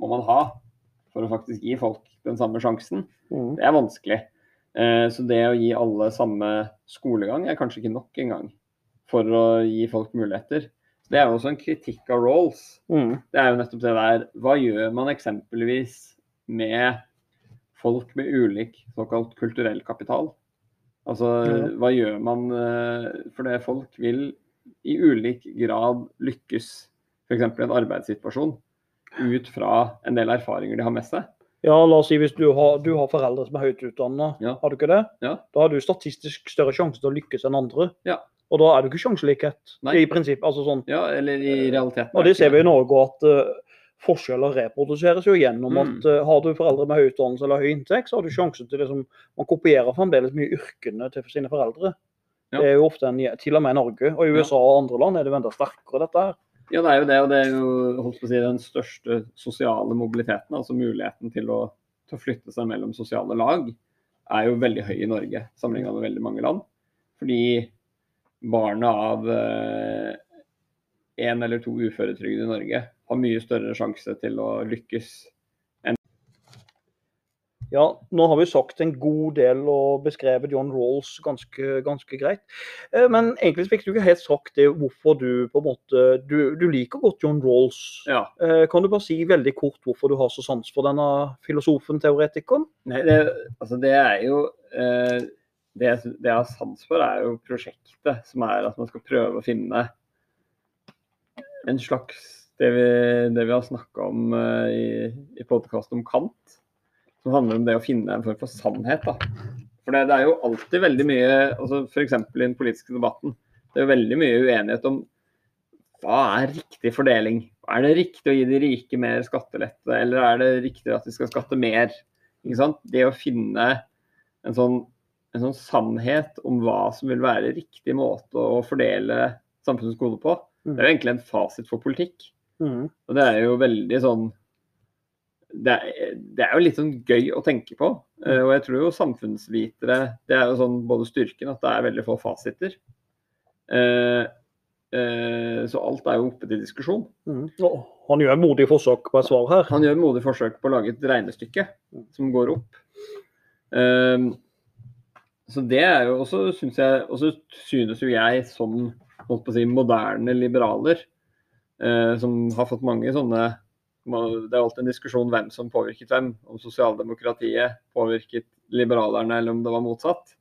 B: må man ha for å faktisk gi folk den samme sjansen.
A: Mm.
B: Det er vanskelig. Eh, Så det å gi alle samme skolegang er kanskje ikke nok engang for å gi folk muligheter. Det er jo også en kritikk av Rawls.
A: Mm.
B: Det er jo nettopp det der Hva gjør man eksempelvis med folk med ulik såkalt kulturell kapital? Altså
A: mm.
B: hva gjør man For det folk vil i ulik grad lykkes f.eks. i en arbeidssituasjon ut fra en del erfaringer de har med seg.
A: Ja, la oss si hvis du har, du har foreldre som er høyt utdanna,
B: Ja.
A: har du ikke det?
B: Ja.
A: Da har du statistisk større sjanse til å lykkes enn andre.
B: Ja.
A: Og da er det ikke sjanselikhet
B: Nei.
A: i prinsipp. Altså sånn.
B: Ja, eller i realiteten.
A: Og det ser vi i Norge at uh, forskjeller reproduseres jo gjennom
B: Mm.
A: at uh, har du foreldre med høy utdannelse eller høy inntekt, så har du sjansen til liksom Man kopierer fremdeles mye yrkene til sine foreldre.
B: Ja.
A: Det er jo ofte en, til og med i Norge. Og i. USA og andre land er det jo enda sterkere, dette her.
B: Ja, det er jo det, og det er jo holdt på å si, den største sosiale mobiliteten. Altså muligheten til å, til å flytte seg mellom sosiale lag er jo veldig høy i Norge sammenlignet med veldig mange land. Fordi barnet av én eller to uføretrygd i Norge har mye større sjanse til å lykkes
A: ja, nå har vi sagt en god del og beskrevet John Rawls ganske, ganske greit. Eh, men egentlig fikk du ikke helt sagt det hvorfor du på en måte Du, du liker godt John Rawls.
B: Ja.
A: Eh, kan du bare si veldig kort hvorfor du har så sans for denne filosofen, teoretikeren?
B: Nei, det, altså det er jo eh, det, det jeg har sans for, er jo prosjektet, som er at man skal prøve å finne en slags Det vi, det vi har snakka om uh, i, i podkasten om Kant som handler om det å finne en form for sannhet. Da. For det, det, er jo alltid veldig mye, altså f.eks. i den politiske debatten, det er jo veldig mye uenighet om hva er riktig fordeling. Er det riktig å gi de rike mer skattelette, eller er det riktig at de skal skatte mer? Det å finne en sånn, en sånn, sannhet om hva som vil være riktig måte å fordele samfunnets gode på, det er jo egentlig en fasit for politikk. Mm. Og det er jo veldig sånn det er, det er, jo litt sånn gøy å tenke på. Uh, og jeg tror jo samfunnsvitere Det er jo sånn både styrken at det er veldig få fasiter. Eh, eh, så alt er jo oppe til diskusjon.
A: Mm. Oh, han gjør modige modig forsøk på et svar her.
B: Han gjør modige modig forsøk på å lage et regnestykke som går opp. Så det er jo også, syns jeg Og så synes jo jeg som holdt på å si, moderne liberaler, som har fått mange sånne det er alltid en diskusjon hvem som påvirket hvem. Om sosialdemokratiet påvirket liberalerne, eller om det var motsatt.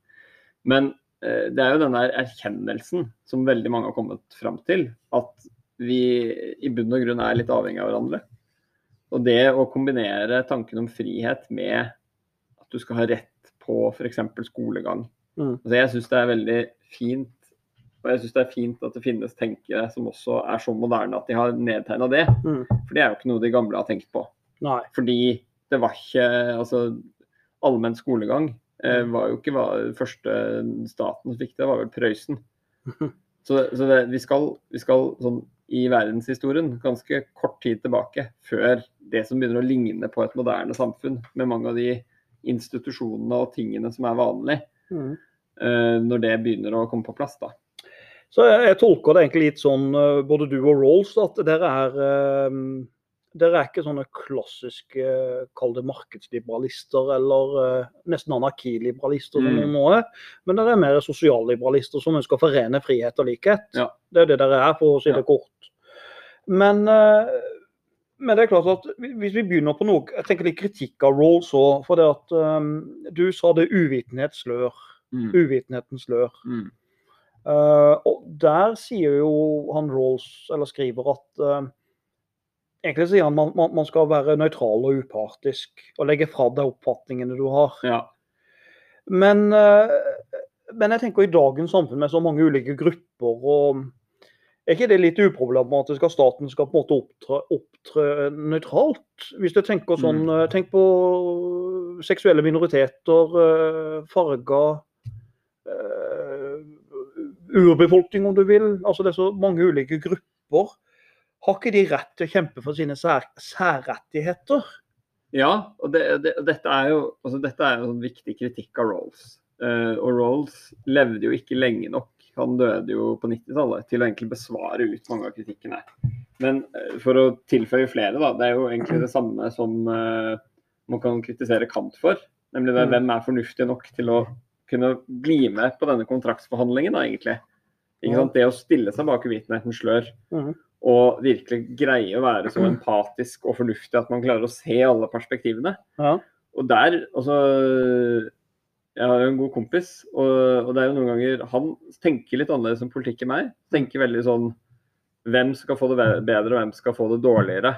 B: Men eh, det er jo denne erkjennelsen som veldig mange har kommet fram til. At vi i bunn og grunn er litt avhengig av hverandre. Og det å kombinere tanken om frihet med at du skal ha rett på f.eks. skolegang. Mm. Altså jeg syns det er veldig fint og jeg syns det er fint at det finnes tenkere som også er så moderne at de har nedtegna det. Mm. For det er jo ikke noe de gamle har tenkt på.
A: Nei.
B: Fordi det var ikke Altså, allmenn skolegang eh, mm. var jo ikke var, første staten som fikk det, var vel Prøysen. Så, så det, vi skal, vi skal sånn i verdenshistorien ganske kort tid tilbake, før det som begynner å ligne på et moderne samfunn, med mange av de institusjonene og tingene som er vanlig, mm. uh, når det begynner å komme på plass. da.
A: Så jeg, jeg, tolker det egentlig litt sånn, eh, både du og Rolls, at dere er um, dere er ikke sånne klassiske kall det markedsliberalister eller nesten anarkiliberalister, mm. som er. Men dere er mer sosialliberalister som ønsker å forene frihet og likhet.
B: Ja.
A: Det er det dere er, for å si det ja. kort. Men, men, det er klart at hvis vi begynner på noe Jeg tenker litt kritikk av Rolls òg. For det at um, du sa det uvitenhetslør. Mm. Uvitenhetens slør. Mm. Uh, og der sier jo han Rawls, eller skriver, at uh, Egentlig sier han man, man, man skal være nøytral og upartisk og legge fra deg oppfatningene du har.
B: Ja.
A: Men, uh, men, jeg tenker i dagens samfunn med så mange ulike grupper og er ikke det litt uproblematisk at staten skal på en måte opptre, opptre nøytralt? Hvis du tenker sånn, mm. Tenk på seksuelle minoriteter, farger urbefolkning, om du vil. Altså Det er så mange ulike grupper. Har ikke de rett til å kjempe for sine sær, særrettigheter?
B: Ja, og det, det, dette er jo altså dette er en viktig kritikk av Rolls. Uh, og Rolls levde jo ikke lenge nok, han døde jo på 90-tallet, til å egentlig besvare ut mange av kritikkene. Men uh, for å tilføye flere, da. Det er jo egentlig det samme som uh, man kan kritisere Kant for. Nemlig det, mm. hvem er fornuftig nok til å kunne bli med på denne kontraktsforhandlingen, da, egentlig. Det å stille seg bak uvitenhetens slør mm. og virkelig greie å være så empatisk og fornuftig at man klarer å se alle perspektivene.
A: Ja.
B: Og der, altså Jeg har jo en god kompis, og, og, det er jo noen ganger Han tenker litt annerledes om politikk enn meg. Tenker veldig sånn Hvem skal få det bedre, og hvem skal få det dårligere?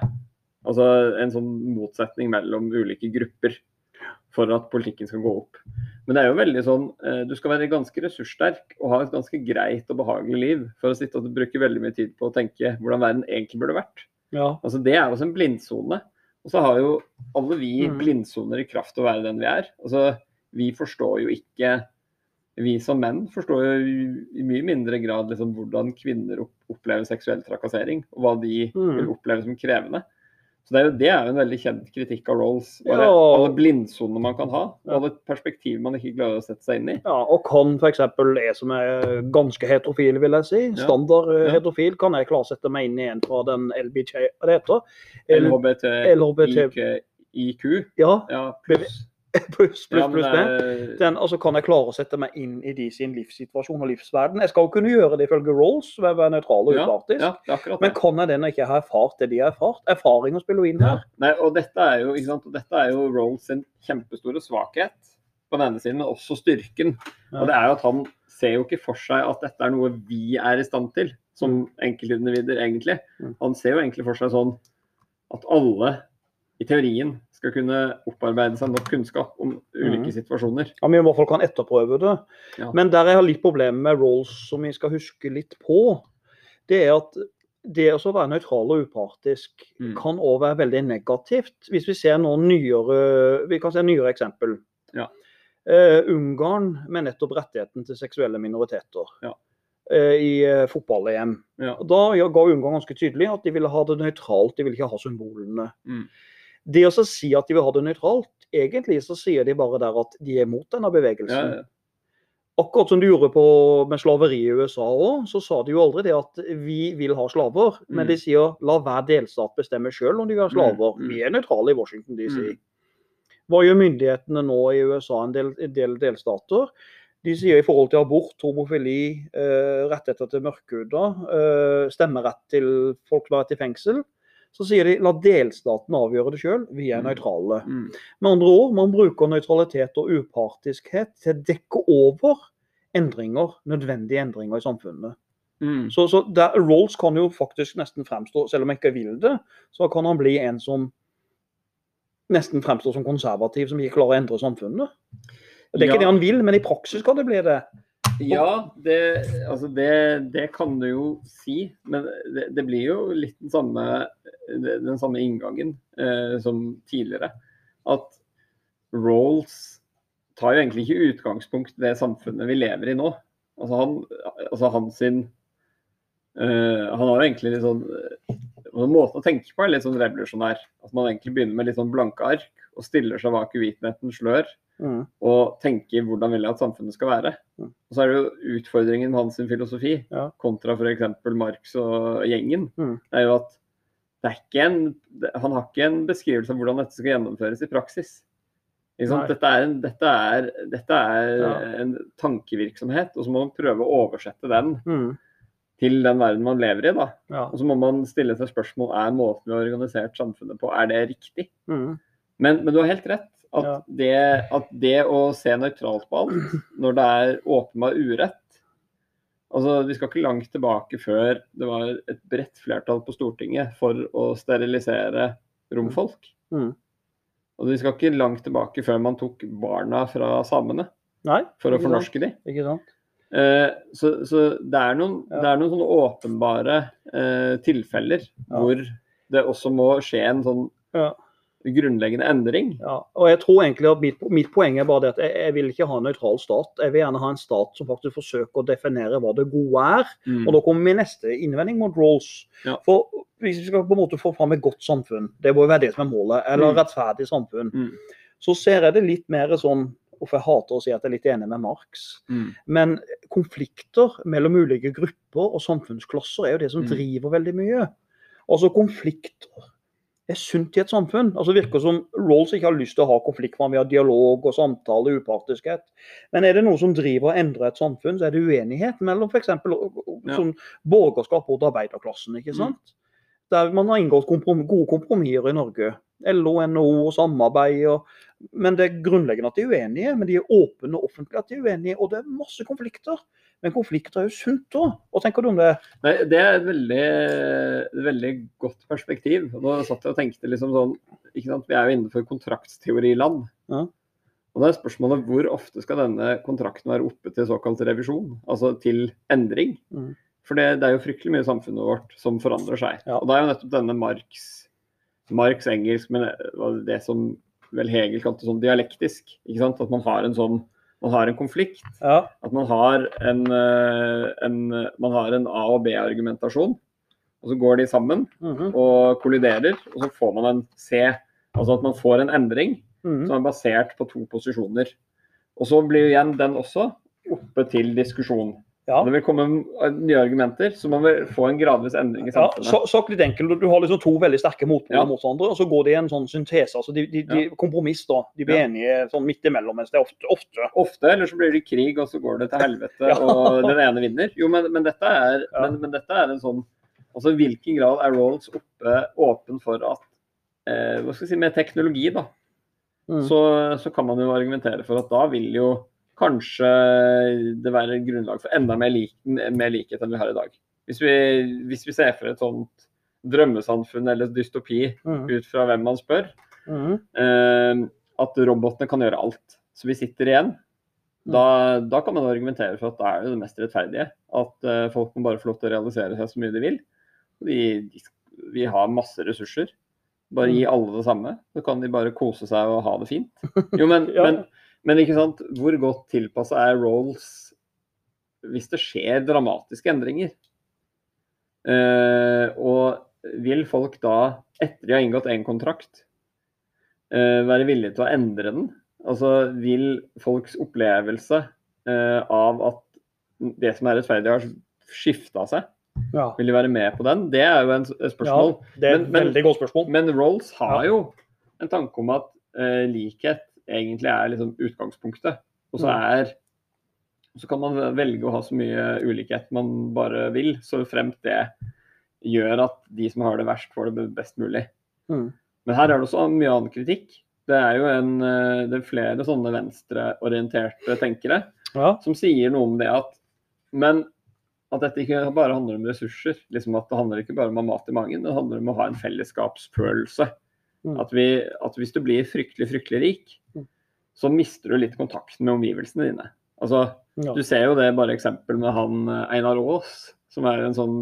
B: Altså en sånn motsetning mellom ulike grupper for at politikken skal gå opp. Men det er jo veldig sånn, eh, du skal være ganske ressurssterk og ha et ganske greit og behagelig liv for å sitte og bruke veldig mye tid på å tenke hvordan verden egentlig burde vært.
A: Ja.
B: Altså Det er også en blindsone. Og så har jo alle vi mm. blindsoner i kraft av å være den vi er. Altså Vi forstår jo ikke Vi som menn forstår jo i mye mindre grad liksom hvordan kvinner opplever seksuell trakassering, og hva de mm. vil oppleve som krevende. Så det er, jo, det er jo en veldig kjent kritikk av Rolls. Bare
A: Ja.
B: alle blindsoner man kan ha, og alle perspektiver man ikke klarer å sette seg inn i.
A: Ja, og kan f.eks. jeg som er ganske heterofil, vil jeg si, standard eh,
B: Ja.
A: heterofil, kan jeg klarsette meg inn i en fra den LBJ, hva det heter?
B: LHBT,
A: LHBT.
B: IQ,
A: Ja,
B: ja, pluss.
A: pluss, pluss,
B: Ja,
A: pluss
B: det
A: Den, altså kan jeg klare å sette meg inn i de sin livssituasjon og livsverden. Jeg skal jo kunne gjøre det ifølge Rolls, være nøytral og
B: ja,
A: upartisk.
B: ja, er
A: Men kan jeg det når jeg ikke har erfart det de har erfart? Erfaring å spille inn
B: Ja.
A: her.
B: Nei, og dette er jo, dette er jo Rolls sin kjempestore svakhet på den ene siden, men også styrken.
A: Ja.
B: Og det er jo at han ser jo ikke for seg at dette er noe vi er i stand til, som enkeltindivider egentlig.
A: Mm.
B: Han ser jo egentlig for seg sånn at alle i teorien skal kunne opparbeide seg nok kunnskap om ulike
A: Mm.
B: situasjoner.
A: Ja, vi i hvert fall kan etterprøve det.
B: Ja.
A: Men der jeg har litt problemer med roles som vi skal huske litt på, det er at det å være nøytral og upartisk
B: Mm.
A: kan òg være veldig negativt. Hvis vi ser noen nyere vi kan se nyere eksempel.
B: Ja.
A: Uh, Ungarn med nettopp rettigheten til seksuelle minoriteter
B: Ja.
A: uh, i uh, fotball-EM.
B: Ja.
A: Da ga Ungarn ganske tydelig at de ville ha det nøytralt, de ville ikke ha symbolene.
B: Mm.
A: Det å si at de vil ha det nøytralt, egentlig så sier de bare der at de er mot denne bevegelsen.
B: Ja, ja.
A: Akkurat som de gjorde på, med slaveri i USA òg, så sa de jo aldri det at vi vil ha slaver. Men
B: Mm.
A: de sier la hver delstat bestemme sjøl om de vil ha slaver.
B: Mm, mm.
A: Vi er nøytrale i Washington DC.
B: Mm.
A: Hva gjør myndighetene nå i USA, en del, en del delstater? De sier i forhold til abort, homofili, eh, rettigheter til mørkhuda, eh, stemmerett til folk som har vært i fengsel, så sier de la delstaten avgjøre det sjøl, vi er
B: Mm.
A: nøytrale.
B: Mm.
A: Med andre ord, man bruker nøytralitet og upartiskhet til å dekke over endringer, nødvendige endringer i samfunnet.
B: Mm.
A: Så, så der, Rolls kan jo faktisk nesten fremstå, selv om jeg ikke vil det, så kan han bli en som nesten fremstår som konservativ, som ikke klarer å endre samfunnet. Det er
B: Ja.
A: ikke det han vil, men i praksis kan det bli det.
B: Ja, det, altså det, det kan du jo si. Men det, det blir jo litt den samme, den samme inngangen eh, som tidligere. At Rolls tar jo egentlig ikke utgangspunkt i det samfunnet vi lever i nå. Altså han, altså han sin eh, Han har jo egentlig litt sånn eh, Måten å tenke på er litt sånn revolusjonær. At man egentlig begynner med litt sånn blanke ark og stiller seg bak uvitenhetens slør
A: Mm.
B: og tenke hvordan vil jeg at samfunnet skal være.
A: Mm.
B: Og så er det jo utfordringen med hans filosofi
A: Ja.
B: kontra f.eks. Marx og gjengen.
A: Mm.
B: Er jo at det er ikke en, han har ikke en beskrivelse av hvordan dette skal gjennomføres i praksis. Dette er, en, dette er, dette er
A: Ja.
B: en tankevirksomhet, og så må man prøve å oversette den
A: Mm.
B: til den verden man lever i. da.
A: Ja.
B: Og så må man stille seg spørsmål er måten vi har organisert samfunnet på, er det riktig?
A: Mm.
B: Men, men du har helt rett. At,
A: Ja.
B: det, at det å se nøytralt på alt, når det er åpenbar urett altså Vi skal ikke langt tilbake før det var et bredt flertall på Stortinget for å sterilisere romfolk.
A: Mm.
B: Og vi skal ikke langt tilbake før man tok barna fra samene
A: Nei,
B: for å
A: fornorske sant?
B: de.
A: Ikke sant?
B: Eh, så, så det, er noen,
A: Ja.
B: det er noen sånne åpenbare eh, tilfeller
A: Ja.
B: hvor det også må skje en sånn
A: Ja.
B: Grunnleggende endring.
A: Ja, og jeg tror egentlig at mitt, mitt poeng er bare det at jeg, jeg vil ikke ha en nøytral stat. Jeg vil gjerne ha en stat som faktisk forsøker å definere hva det gode er.
B: Mm.
A: Og da kommer min neste innvending mot Rolls.
B: Ja.
A: For hvis vi skal på en måte få fram et godt samfunn, det må jo være det som er målet, eller
B: Mm.
A: rettferdig samfunn,
B: Mm.
A: så ser jeg det litt mer sånn Uff, jeg hater å si at jeg er litt enig med Marx.
B: Mm.
A: Men konflikter mellom ulike grupper og samfunnsklasser er jo det som
B: Mm.
A: driver veldig mye. Altså konflikter er sunt i et samfunn. Altså Det virker som Rolls ikke har lyst til å ha konflikt, han vil ha dialog og samtale, upartiskhet. Men er det noe som driver og endrer et samfunn, så er det uenighet mellom f.eks.
B: Ja.
A: Sånn borgerskap og arbeiderklassen. ikke
B: Mm.
A: sant? Der man har inngått komprom gode kompromisser i Norge. LO, NHO og samarbeid. Og, men det er grunnleggende at de er uenige, men de er åpne og offentlige at de er uenige. Og det er masse konflikter. Men konflikter er jo sunt òg. Hva tenker du om det?
B: Nei, det er et veldig, veldig godt perspektiv. Nå satt jeg og tenkte liksom sånn ikke sant? Vi er jo innenfor kontraktsteoriland.
A: Ja.
B: Og da er spørsmålet hvor ofte skal denne kontrakten være oppe til såkalt revisjon? Altså til endring?
A: Mm.
B: For det, det er jo fryktelig mye i samfunnet vårt som forandrer seg.
A: Ja.
B: Og da er jo nettopp denne Marx, Marx engelsk, men det, som vel Hegel kalte sånn dialektisk. At man har en sånn man har en konflikt.
A: Ja.
B: At man har en, eh, en, man har en A- og B-argumentasjon. og så går de sammen
A: Mhm.
B: og kolliderer, og så får man en C. Altså at man får en endring
A: Mhm.
B: som er basert på to posisjoner. Og så blir igjen den også oppe til diskusjon.
A: Ja.
B: Det vil komme nye argumenter, så man vil få en gradvis endring i samfunnet.
A: Ja, sagt litt enkelt, du- har liksom to veldig sterke motpoler
B: Ja.
A: mot hverandre, og så går det i en sånn syntese. altså de, de, de Kompromiss, da. De blir
B: Ja.
A: enige sånn midt imellom, mens det er ofte, ofte
B: Ofte, eller så blir det krig, og så går det til helvete,
A: Ja.
B: og den ene vinner. Jo, men, men, dette er,
A: Ja.
B: men, men dette er en sånn Altså, i hvilken grad er Rolls oppe åpen for at eh, Hva skal jeg si, med teknologi, da,
A: Mm.
B: så, så kan man jo argumentere for at da vil jo kanskje det være grunnlag for enda mer, lik, mer likhet enn vi har i dag. Hvis vi, hvis vi ser for et sånt drømmesamfunn eller dystopi
A: mm.
B: ut fra hvem man spør,
A: mm.
B: eh, at robotene kan gjøre alt. Så vi sitter igjen.
A: Mm.
B: Da, da kan man argumentere for at det er jo det mest rettferdige. At uh, folk må bare få lov til å realisere seg så mye de vil. Vi, de, vi har masse ressurser. Bare
A: Mm.
B: gi alle det samme, så kan de bare kose seg og ha det fint. Jo, men,
A: Ja.
B: men, men ikke sant, hvor godt tilpassa er Rolls hvis det skjer dramatiske endringer? Eh, og vil folk da, etter de har inngått en kontrakt, eh, være villige til å endre den? Altså vil folks opplevelse eh, av at det som er rettferdig, har skifta seg?
A: Ja.
B: Vil de være med på den? Det er jo en, spørsmål.
A: ja, det er et
B: Men- men-
A: veldig godt spørsmål.
B: Men Rolls har
A: Ja.
B: jo en tanke om at eh, likhet egentlig er liksom utgangspunktet. Og så
A: Mm.
B: er så kan man velge å ha så mye ulikhet man bare vil, så fremt det gjør at de som har det verst, får det best mulig.
A: Mm.
B: Men her er det også mye annen kritikk. Det er jo en, eh, det er flere sånne venstreorienterte tenkere
A: Ja.
B: som sier noe om det at Men at dette ikke bare handler om ressurser. liksom at Det handler ikke bare om å ha mat i magen, det handler om å ha en fellesskapsfølelse.
A: Mm.
B: At, vi, at hvis du blir fryktelig, fryktelig rik,
A: Mm.
B: så mister du litt kontakten med omgivelsene dine. Altså,
A: Ja.
B: Du ser jo det bare eksempel med han eh, Einar Aas, som er en sånn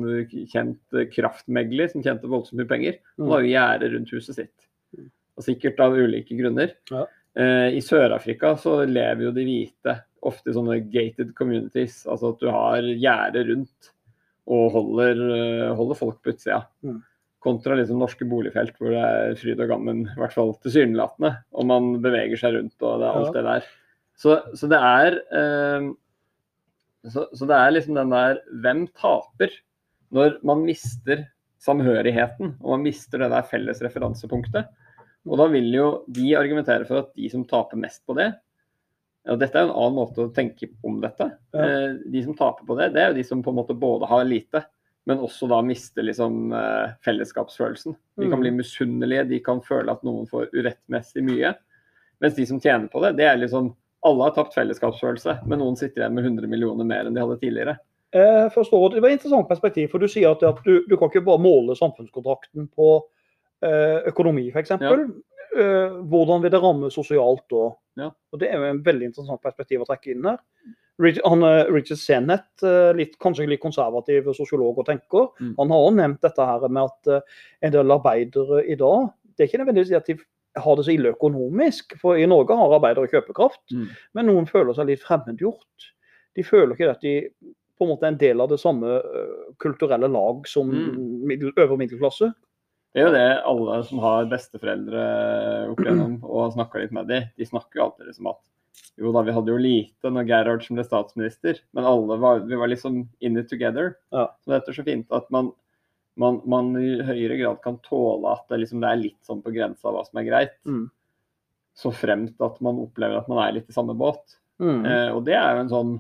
B: kjent eh, kraftmegler som tjente voldsomt mye penger. Han har jo gjerde rundt huset sitt.
A: Mm.
B: Og sikkert av ulike grunner.
A: Ja.
B: Eh, I Sør-Afrika så lever jo de hvite ofte i sånne gated communities. Altså at du har gjerde rundt og holder, eh, holder folk på utsida.
A: Mm.
B: Kontra liksom norske boligfelt hvor det er fryd og gammen, i hvert fall tilsynelatende. Og man beveger seg rundt og det er alt
A: Ja.
B: det der. Så, så det er eh, så, så det er liksom den der Hvem taper når man mister samhørigheten og man mister det der felles referansepunktet? Og da vil jo de argumentere for at de som taper mest på det og Dette er jo en annen måte å tenke om dette.
A: Ja.
B: Eh, De som taper på det, det er jo de som på en måte både har lite, men også da mister liksom eh, fellesskapsfølelsen. De kan
A: Mm.
B: bli misunnelige, de kan føle at noen får urettmessig mye. Mens de som tjener på det, det er liksom Alle har tapt fellesskapsfølelse, men noen sitter igjen med 100 millioner mer enn de hadde tidligere.
A: Jeg forstår, Det var et interessant perspektiv, for du sier at, at du, du kan ikke bare måle samfunnskontrakten på eh, økonomi, f.eks.
B: Ja.
A: Eh, hvordan vil det ramme sosialt da?
B: Ja.
A: Og Det er jo en veldig interessant perspektiv å trekke inn her. Han, eh, Richard Sennett, eh, litt, kanskje litt konservativ sosiolog og tenker,
B: Mm.
A: han har også nevnt dette her med at eh, en del arbeidere i dag Det er ikke nødvendigvis at de har det så ille økonomisk, for i Norge har arbeidere kjøpekraft.
B: Mm.
A: Men noen føler seg litt fremmedgjort. De føler ikke at de på en måte er en del av det samme kulturelle lag som
B: Mm.
A: middel, øvre middelklasse.
B: Det er jo det alle som har besteforeldre opp igjennom og har snakka litt med dem, de snakker jo alltid liksom at jo da, vi hadde jo lite når Gerhardsen ble statsminister, men alle var, vi var liksom in it together.
A: Ja.
B: Så dette er så fint at man, man, man i høyere grad kan tåle at det, liksom, det er litt sånn på grensa av hva som er greit.
A: Mm.
B: Så fremt at man opplever at man er litt i samme båt.
A: Mm.
B: Eh, og det er jo en sånn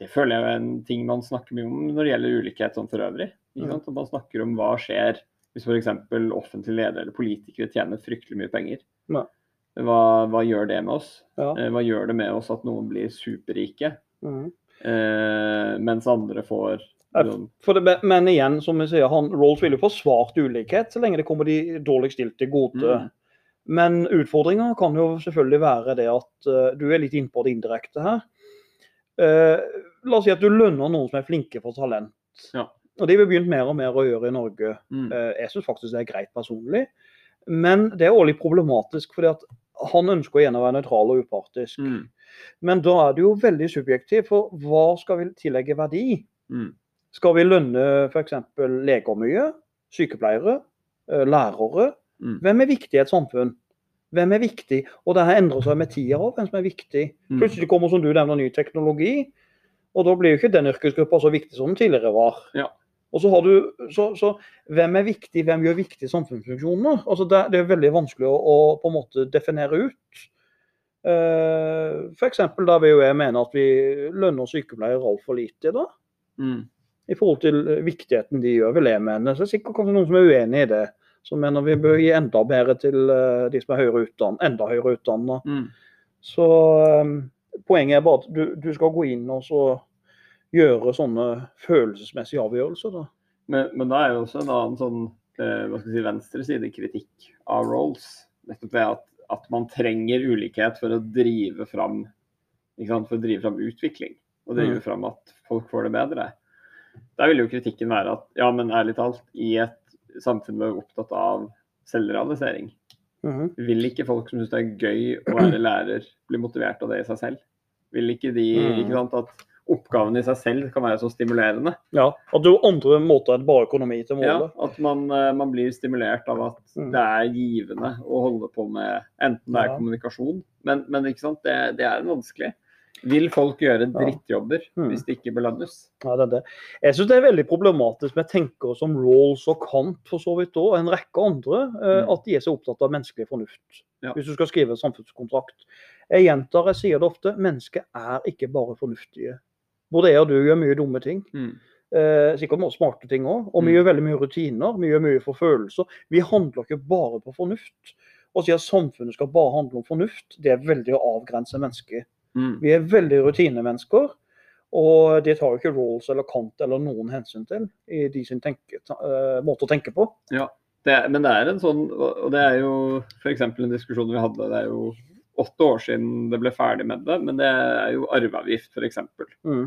B: Det føler jeg er en ting man snakker mye om når det gjelder ulikhet sånn for øvrig. Ikke
A: Mm.
B: sant? At man snakker om hva skjer hvis f.eks. offentlige ledere eller politikere tjener fryktelig mye penger.
A: Ja.
B: Hva, hva gjør det med oss?
A: Ja.
B: Eh, hva gjør det med oss at noen blir superrike,
A: Mm.
B: eh, mens andre får noen
A: det, men igjen, som vi sier, han, Rolls vil jo forsvart ulikhet så lenge det kommer de dårligst stilte til gode.
B: Mm.
A: Men utfordringa kan jo selvfølgelig være det at uh, du er litt innpå det indirekte her. Uh, la oss si at du lønner noen som er flinke for talent.
B: Ja.
A: Og Det har vi begynt mer og mer å gjøre i Norge.
B: mm.
A: Uh, Jeg syns faktisk det er greit personlig. Men det er også litt problematisk, fordi at han ønsker igjen å være nøytral og upartisk.
B: Mm.
A: Men da er det jo veldig subjektivt, for hva skal vi tillegge verdi?
B: Mm.
A: Skal vi lønne f.eks. leger mye? Sykepleiere? eh, Lærere?
B: Mm.
A: Hvem er viktig i et samfunn? Hvem er viktig? Og det her endrer seg med tida òg, hvem som er viktig.
B: Mm.
A: Plutselig kommer som du nevner ny teknologi, og da blir jo ikke den yrkesgruppa så viktig som den tidligere var.
B: Ja.
A: Og så har du, så, så hvem er viktig, hvem gjør viktige samfunnsfunksjoner? Altså det, det er veldig vanskelig å, å på en måte definere ut. Uh, F.eks. da vil jo jeg mene at vi lønner sykepleiere altfor lite da,
B: Mm.
A: i forhold til viktigheten de gjør, vil jeg mene. Så det er sikkert kanskje noen som er uenig i det. Som mener vi bør gi enda bedre til uh, de som er høyere utdannet, enda høyere utdannet.
B: Mm.
A: Så um, poenget er bare at du, du skal gå inn og så gjøre sånne følelsesmessige avgjørelser. da.
B: Men, men da er jo også en annen sånn eh, hva skal si, venstresidekritikk av Rolls. Nettopp det at, at man trenger ulikhet for å drive fram sant, for å drive fram utvikling. Og drive
A: Mm.
B: fram at folk får det bedre. Der vil jo kritikken være at ja, men ærlig talt, i et samfunn vi er opptatt av selvrealisering,
A: Mhm.
B: vil ikke folk som syns det er gøy å være lærer, bli motivert av det i seg selv? Vil ikke de
A: Mm.
B: ikke sant, at oppgaven i seg selv kan være så stimulerende?
A: Ja, At du andre måter enn bare økonomi til
B: Ja, at man, eh, man blir stimulert av at
A: Mm.
B: det er givende å holde på med enten det er
A: Ja.
B: kommunikasjon, men, men ikke sant, det, det er vanskelig. Vil folk gjøre
A: Ja.
B: drittjobber
A: Mm.
B: hvis det ikke belønnes?
A: Ja, det er det. Jeg syns det er veldig problematisk med tenkere som Rawls og Kant for så vidt og en rekke andre, eh,
B: Mm.
A: at de er så opptatt av menneskelig fornuft.
B: Ja.
A: Hvis du skal skrive en samfunnskontrakt. Jeg gjentar, jeg sier det ofte, mennesket er ikke bare fornuftige. Både jeg og du gjør mye dumme ting.
B: Mm.
A: Eh, sikkert mange smarte ting òg. Og vi
B: Mm.
A: gjør veldig mye rutiner. Vi gjør mye for følelser. Vi handler ikke bare på fornuft. Å si at samfunnet skal bare handle om fornuft, det er veldig å avgrense mennesket.
B: Mm.
A: Vi er veldig rutinemennesker, og det tar jo ikke Rawls eller Kant eller noen hensyn til i de sin tenke, eh, måte å tenke på.
B: Det, er- men det er en sånn, og det er jo f.eks. en diskusjon vi hadde, det er jo åtte år siden det ble ferdig med det, men det er jo arveavgift f.eks.
A: Mm.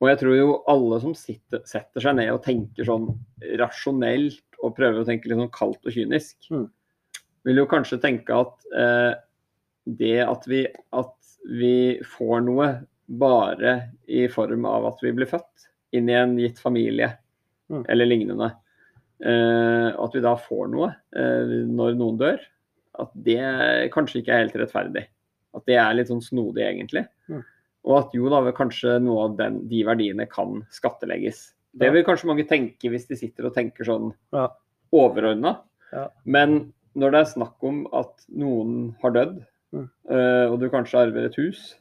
B: Og jeg tror jo alle som sitter, setter seg ned og tenker sånn rasjonelt og prøver å tenke litt sånn kaldt og kynisk,
A: Mm.
B: vil jo kanskje tenke at eh, det at vi, at vi får noe bare i form av at vi blir født inn i en gitt familie
A: Mm.
B: eller lignende, eh, at vi da får noe eh, når noen dør, at det kanskje ikke er helt rettferdig. At det er litt sånn snodig, egentlig.
A: Mm.
B: Og at jo da, kanskje noe av den, de verdiene kan skattlegges. Det vil kanskje mange tenke hvis de sitter og tenker sånn
A: Ja.
B: overordna.
A: Ja.
B: Men når det er snakk om at noen har dødd,
A: Mm.
B: eh, og du kanskje arver et hus,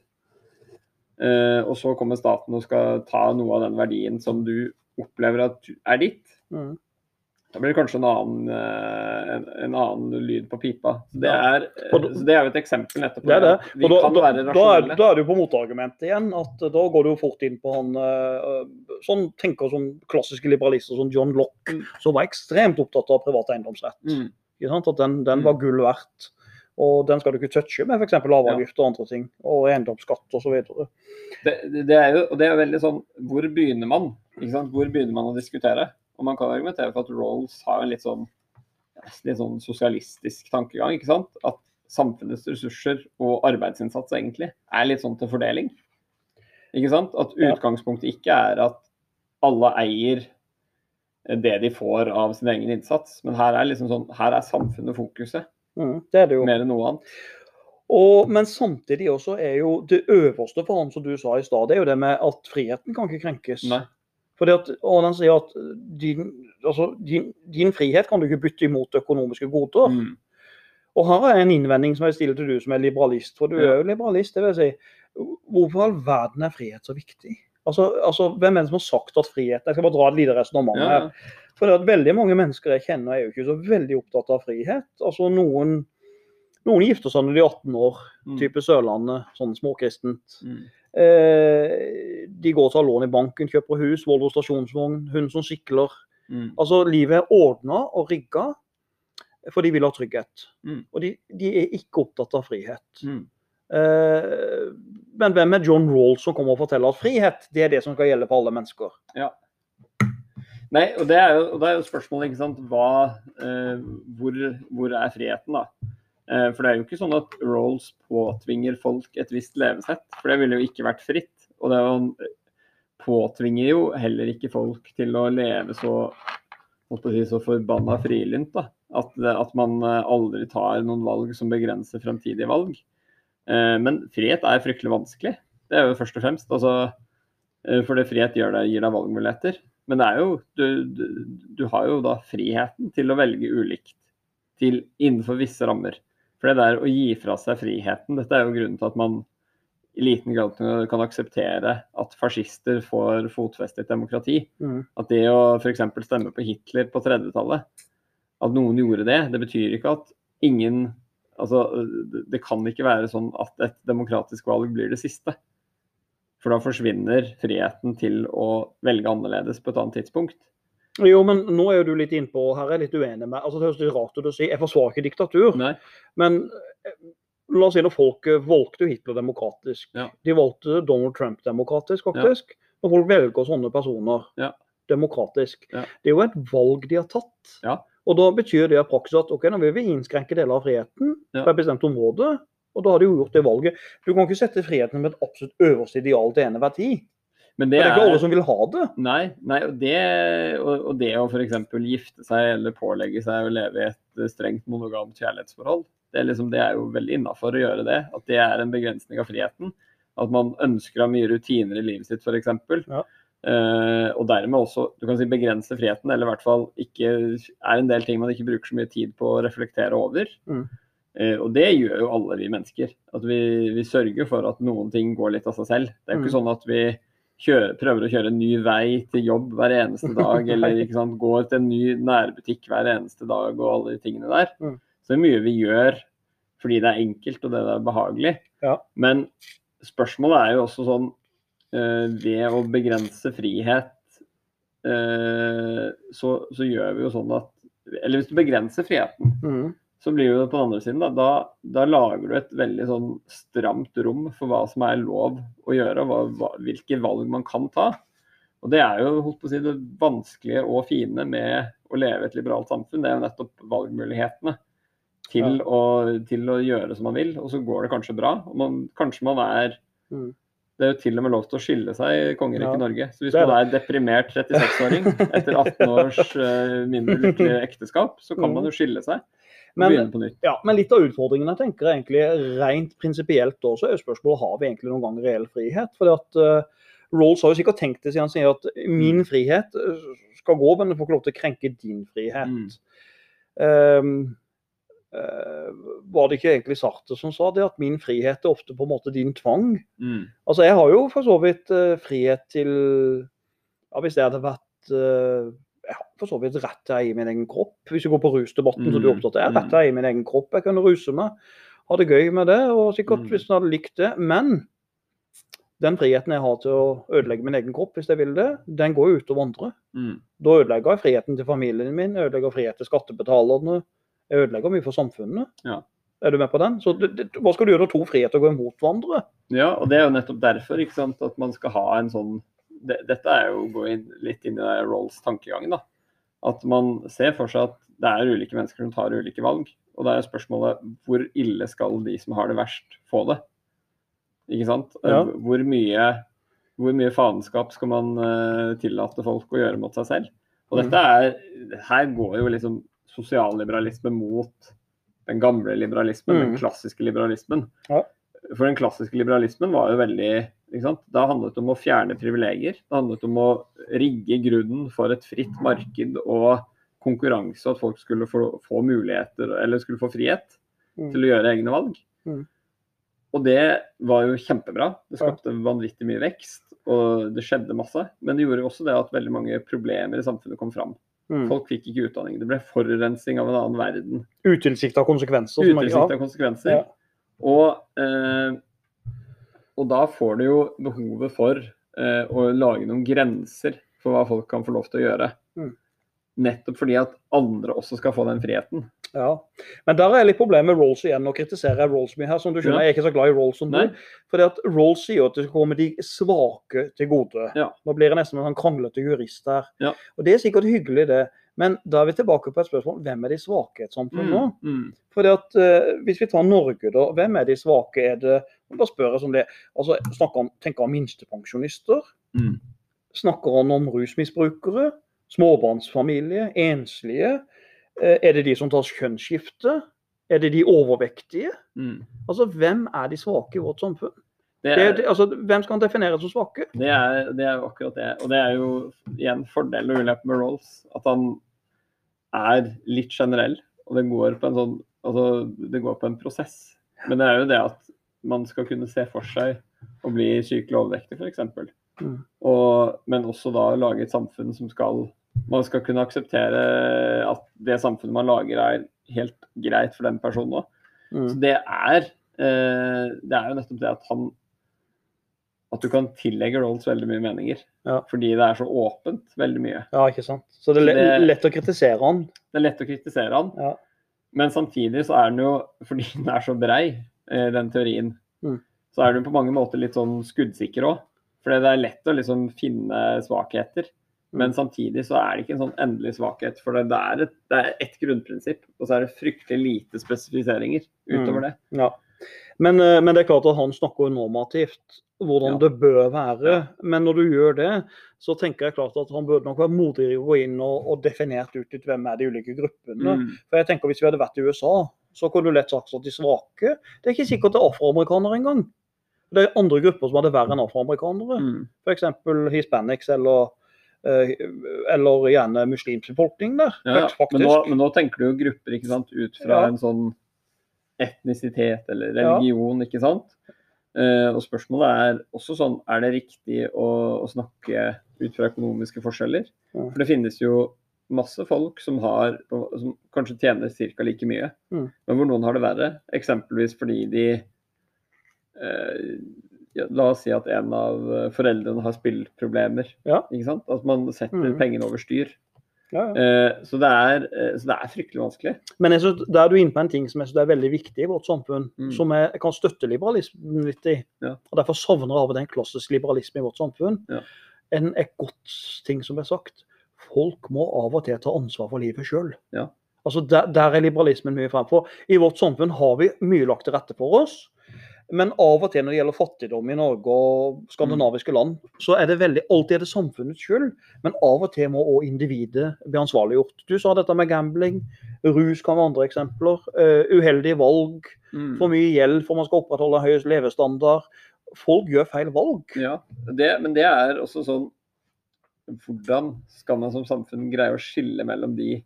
B: eh, og så kommer staten og skal ta noe av den verdien som du opplever at er ditt,
A: Mm.
B: Da blir det kanskje en annen, eh, en, en annen lyd på pipa. Så det, er, eh,
A: da-
B: så det er jo et eksempel nettopp på
A: Det det.
B: Vi
A: da,
B: kan
A: da,
B: være
A: da,
B: rasjonelle.
A: da er det jo på motargumentet igjen. at Da går du jo fort inn på han eh, sånn tenker som klassiske liberalister som John Locke,
B: Mm.
A: som var ekstremt opptatt av privat eiendomsrett.
B: Mm.
A: At den, den
B: Mm.
A: var gull verdt. Og den skal du ikke touche med f.eks. arveavgift og andre ting. Og eiendomsskatt osv.
B: Det, det- det er jo det er veldig sånn Hvor begynner man? Hvor begynner man å diskutere? Og man kan argumentere for at Rawls har en litt sånn litt sånn sosialistisk tankegang. ikke sant? At samfunnets ressurser og arbeidsinnsats egentlig er litt sånn til fordeling. Ikke sant? At utgangspunktet ikke er at alle eier det de får av sin egen innsats, men her er liksom sånn, her er samfunnet fokuset,
A: Mm, det er det jo.
B: mer enn noe annet.
A: Og, men samtidig også er jo det øverste for ham, som du sa i stad, det er jo det med at friheten kan ikke krenkes.
B: Nei.
A: Fordi at, den sier at din, altså, din, din frihet kan du ikke bytte imot økonomiske goder.
B: Mm.
A: Og her er en innvending som jeg stiller til du som er liberalist, for du
B: Ja.
A: er jo liberalist. det vil si, Hvorfor all verden er frihet så viktig? Altså, altså, Hvem er det som har sagt at frihet Jeg skal bare dra et lite resonnement
B: Ja,
A: her. For det at veldig mange mennesker jeg kjenner er jo ikke så veldig opptatt av frihet. Altså Noen, noen gifter seg når de er 18 år,
B: Mm.
A: type Sørlandet, sånn småkristent.
B: Mm.
A: Eh, de går og tar lån i banken, kjøper hus, Volvo stasjonsvogn, hund som sykler.
B: Mm.
A: Altså Livet er ordna og rigga, for de vil ha trygghet.
B: Mm.
A: Og de, de er ikke opptatt av frihet.
B: Mm.
A: Eh, men hvem er John Rawls som kommer og forteller at frihet det er det som skal gjelde for alle mennesker?
B: Nei, og det er jo, og det er jo spørsmålet, ikke sant. Hva, eh, hvor, hvor er friheten, da? Eh, for det er jo ikke sånn at Rolls påtvinger folk et visst levesett. For det ville jo ikke vært fritt. Og det er påtvinger jo heller ikke folk til å leve så, å si, så forbanna frilynt. da. At, at man eh, aldri tar noen valg som begrenser fremtidige valg. Eh, men frihet er fryktelig vanskelig. Det er jo først og fremst. altså for frihet deg, gir deg valgmuligheter. Men det er jo, du, du, du, har jo da friheten til å velge ulikt til innenfor visse rammer. For det der å gi fra seg friheten, dette er jo grunnen til at man i liten grad kan akseptere at fascister får fotfeste i et demokrati. Mm. At det å f.eks. stemme på Hitler på 30-tallet, at noen gjorde det, det betyr ikke at ingen Altså, det kan ikke være sånn at et demokratisk valg blir det siste. For da forsvinner friheten til å velge annerledes på et annet tidspunkt.
A: Jo, men nå er jo du litt innpå, her er jeg litt uenig med altså Det høres litt rart ut å si, jeg forsvarer ikke diktatur.
B: Nei.
A: Men La oss si når folk eh, valgte Hitler demokratisk.
B: Ja.
A: De valgte Donald Trump demokratisk, faktisk. Ja. Når folk velger sånne personer
B: ja.
A: demokratisk. Det er jo et valg de har tatt. Og da betyr det i praksis at ok, nå vil vi innskrenke deler av friheten på et bestemt område. Og da har de jo gjort det valget. Du kan ikke sette friheten med et absolutt øverste ideal til enhver tid.
B: Men det,
A: det er ikke alle som vil ha det.
B: Nei, nei og, det, og, og det å f.eks. gifte seg eller pålegge seg å leve i et strengt monogamt kjærlighetsforhold, det er, liksom, det er jo veldig innafor å gjøre det. At det er en begrensning av friheten. At man ønsker å ha mye rutiner i livet sitt, f.eks.
A: Ja.
B: Uh, og dermed også du kan si begrense friheten, eller i hvert fall ikke er en del ting man ikke bruker så mye tid på å reflektere over.
A: Mm.
B: Uh, og det gjør jo alle vi mennesker. At vi, vi, sørger for at noen ting går litt av seg selv. Det er jo ikke mm. sånn at vi kjører, prøver å kjøre en ny vei til jobb hver eneste dag, eller sant, går til en ny nærbutikk hver eneste dag og alle de tingene der.
A: Mm.
B: Så det er mye vi gjør fordi det er enkelt og det er behagelig.
A: Ja.
B: Men spørsmålet er jo også sånn øh, Ved å begrense frihet øh, så, så, gjør vi jo sånn at Eller hvis du begrenser friheten,
A: mm
B: så blir det på den andre siden da, da, da, lager du et veldig sånn stramt rom for hva som er lov å gjøre, hva, hva, hvilke valg man kan ta. Og Det er jo holdt på å si, det vanskelige og fine med å leve i et liberalt samfunn. Det er jo nettopp valgmulighetene til, ja. å, til å, gjøre som man vil. Og så går det kanskje bra. og man, Kanskje man er
A: mm.
B: Det er jo til og med lov til å skille seg i kongeriket ja. Norge. Så hvis man er deprimert 36-åring etter 18 års uh, mindre lykkelig ekteskap, så kan mm. man jo skille seg.
A: Men, ja, men, litt av utfordringene tenker jeg egentlig rent prinsipielt også er spørsmålet har vi egentlig noen gang reell frihet. Fordi at uh, Rolls har jo sikkert tenkt det siden han sier at min mm. frihet eh, skal gå, men du får ikke lov til å krenke din frihet.
B: Mm.
A: Um, uh, var det ikke egentlig Sartre som sa det, at min frihet er ofte på en måte din tvang?
B: Mm.
A: Altså Jeg har jo for så vidt uh, frihet til ja, Hvis det hadde vært jeg for så vidt rett å eie min egen kropp. Hvis jeg går på rusdebatten, mm. så du er opptatt av jeg rett til å eie min egen kropp. Jeg kan ruse meg, ha det gøy med det, og sikkert mm. hvis en hadde likt det. Men den friheten jeg har til å ødelegge min egen kropp, hvis jeg vil det, den går jo utover andre.
B: Mm.
A: Da ødelegger jeg friheten til familien min, jeg ødelegger frihet til skattebetalerne. Jeg ødelegger mye for samfunnet.
B: Ja.
A: Er du med på den? Så det, det, Hva skal du gjøre når to friheter går imot hverandre?
B: Ja, og det er jo nettopp derfor ikke sant, at man skal ha en sånn det, dette er jo å gå litt inn i Rolls tankegang. da. At man ser for seg at det er ulike mennesker som tar ulike valg. Og da er spørsmålet hvor ille skal de som har det verst, få det? Ikke sant?
A: Ja.
B: Hvor, mye, hvor mye faenskap skal man uh, tillate folk å gjøre mot seg selv? Og dette mm. er, Her går jo liksom sosialliberalisme mot den gamle liberalismen, mm. den klassiske liberalismen.
A: Ja.
B: For den klassiske liberalismen var jo veldig Det handlet om å fjerne privilegier. Det handlet om å rigge grunnen for et fritt marked og konkurranse, at folk skulle få, få muligheter, eller skulle få frihet mm. til å gjøre egne valg.
A: Mm.
B: Og det var jo kjempebra. Det skapte vanvittig mye vekst, og det skjedde masse. Men det gjorde også det at veldig mange problemer i samfunnet kom fram.
A: Mm.
B: Folk fikk ikke utdanning. Det ble forurensning av en annen verden.
A: Utilsikta konsekvenser.
B: Utilsikta konsekvenser.
A: Ja.
B: Og, eh, og, da får du jo behovet for eh, å lage noen grenser for hva folk kan få lov til å gjøre.
A: Mm.
B: Nettopp fordi at andre også skal få den friheten.
A: Ja, men der er litt problemet med Rolls igjen. Nå kritiserer jeg Rolls mye her. som du skjønner,
B: ja.
A: Jeg er ikke så glad i Rolls som du. Fordi at Rolls sier at det skal komme de svake til gode.
B: Ja.
A: Nå blir jeg nesten en sånn kranglete jurist her.
B: Ja.
A: Og Det er sikkert hyggelig, det. Men da er vi tilbake på et spørsmål. Hvem er de svake i et samfunn nå?
B: Mm, mm.
A: Fordi at uh, Hvis vi tar Norge, da. Hvem er de svake? Er det, bare spør jeg som det, altså, snakker om, tenker om minstepensjonister.
B: Mm.
A: Snakker han om rusmisbrukere, småbarnsfamilie, enslige? Uh, Er det de som tar kjønnsskifte? Er det de overvektige?
B: Mm.
A: Altså, Hvem er de svake i vårt samfunn?
B: Det, er,
A: det, altså, hvem skal han definere som svake?
B: det, er, det er jo akkurat det. Og det er jo igjen fordelen og ulempen med Rolls. At han er litt generell. Og det går på en sånn altså, det går på en prosess. Men det er jo det at man skal kunne se for seg å bli sykelig overvektig, f.eks.
A: Mm.
B: Og, men også da lage et samfunn som skal Man skal kunne akseptere at det samfunnet man lager, er helt greit for den personen òg. Så
A: Mm.
B: det er, eh, det er jo nettopp det at han At du kan tillegge Rolls veldig mye meninger.
A: Ja.
B: Fordi det er så åpent veldig mye.
A: Ja, ikke sant. Så det er lett,
B: Det-
A: lett å kritisere han.
B: Det er lett å kritisere han,
A: Ja.
B: men samtidig så er den jo, fordi den er så brei, eh, den teorien,
A: Mm.
B: så er den på mange måter litt sånn skuddsikker òg. For det er lett å liksom finne svakheter. Men samtidig så er det ikke en sånn endelig svakhet. For det, er er et, ett grunnprinsipp, og så er det fryktelig lite spesifiseringer utover det.
A: Ja. Men, eh, men det er klart at han snakker normativt hvordan
B: Ja.
A: det bør være. Men når du gjør det, så tenker jeg klart at han burde nok være modigere å gå inn og, og definert ut litt hvem er de ulike gruppene.
B: Mm.
A: For jeg tenker Hvis vi hadde vært i USA, så kunne du lett sagt at de svake Det er ikke sikkert det er afroamerikanere engang. Det er andre grupper som hadde verre enn afroamerikanere.
B: Mm.
A: F.eks. hispanics eller, eh, eller gjerne muslimsk befolkning der.
B: Ja. Men, nå, men nå tenker du jo grupper ikke sant, ut fra
A: Ja.
B: en sånn etnisitet eller
A: Ja.
B: religion, ikke sant. Uh, og spørsmålet er også sånn, er det riktig å, å snakke ut fra økonomiske forskjeller?
A: Ja.
B: For det finnes jo masse folk som, har, som kanskje tjener ca. like mye,
A: Mm.
B: men hvor noen har det verre. Eksempelvis fordi de eh, ja, La oss si at en av foreldrene har spillproblemer.
A: Ja.
B: Ikke sant? At man setter
A: Mm.
B: pengene over styr.
A: Ja, ja.
B: Eh, så, det er, eh, så det er fryktelig vanskelig.
A: Men jeg synes, der er du inne på en ting som jeg synes er veldig viktig i vårt samfunn,
B: Mm.
A: som jeg kan støtte liberalismen litt i.
B: Ja.
A: Og Derfor savner jeg av og til en klassisk liberalisme i vårt samfunn.
B: Ja.
A: En, et godt ting som er sagt. Folk må av og til ta ansvar for livet sjøl.
B: Ja.
A: Altså der, der er liberalismen mye fremfor. I vårt samfunn har vi mye lagt til rette for oss. Men av og til når det gjelder fattigdom i Norge og skandinaviske land, så er det veldig, alltid er det samfunnets skyld. Men av og til må òg individet bli ansvarliggjort. Du sa dette med gambling. Rus kan være andre eksempler. Uh, uheldige valg.
B: Mm.
A: For mye gjeld for man skal opprettholde høy levestandard. Folk gjør feil valg.
B: Ja, det, men det er også sånn Hvordan skal man som samfunn greie å skille mellom de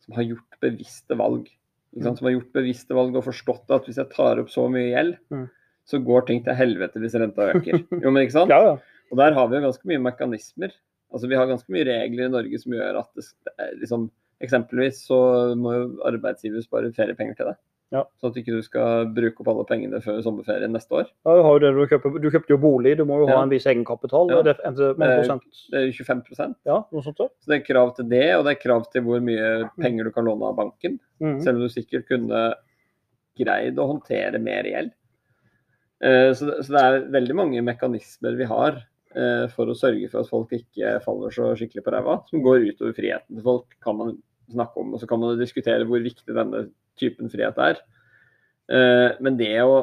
B: som har gjort bevisste valg? Ikke sant? Som har gjort bevisste valg og forstått at hvis jeg tar opp så mye gjeld,
A: Mm.
B: så går ting til helvete hvis renta øker. Jo, men ikke sant?
A: Ja, ja.
B: Og der har vi jo ganske mye mekanismer. Altså Vi har ganske mye regler i Norge som gjør at det, liksom Eksempelvis så må jo arbeidsgiver spare feriepenger til deg.
A: Ja.
B: Sånn at ikke du skal bruke opp alle pengene før sommerferien neste år.
A: Ja, du, det, du, kjøper, du kjøpte jo bolig, du må jo ha
B: Ja.
A: en viss egenkapital.
B: Ja.
A: Det, er det,
B: er 25
A: ja, noe sånt. da.
B: Så det er krav til det, og det er krav til hvor mye penger du kan låne av banken.
A: Mm.
B: Selv om du sikkert kunne greid å håndtere mer gjeld. Eh, Så det, så det er veldig mange mekanismer vi har eh, for å sørge for at folk ikke faller så skikkelig på ræva, som går utover friheten til folk, kan man snakke om. Og så kan man diskutere hvor viktig denne typen frihet er. Eh, Men det å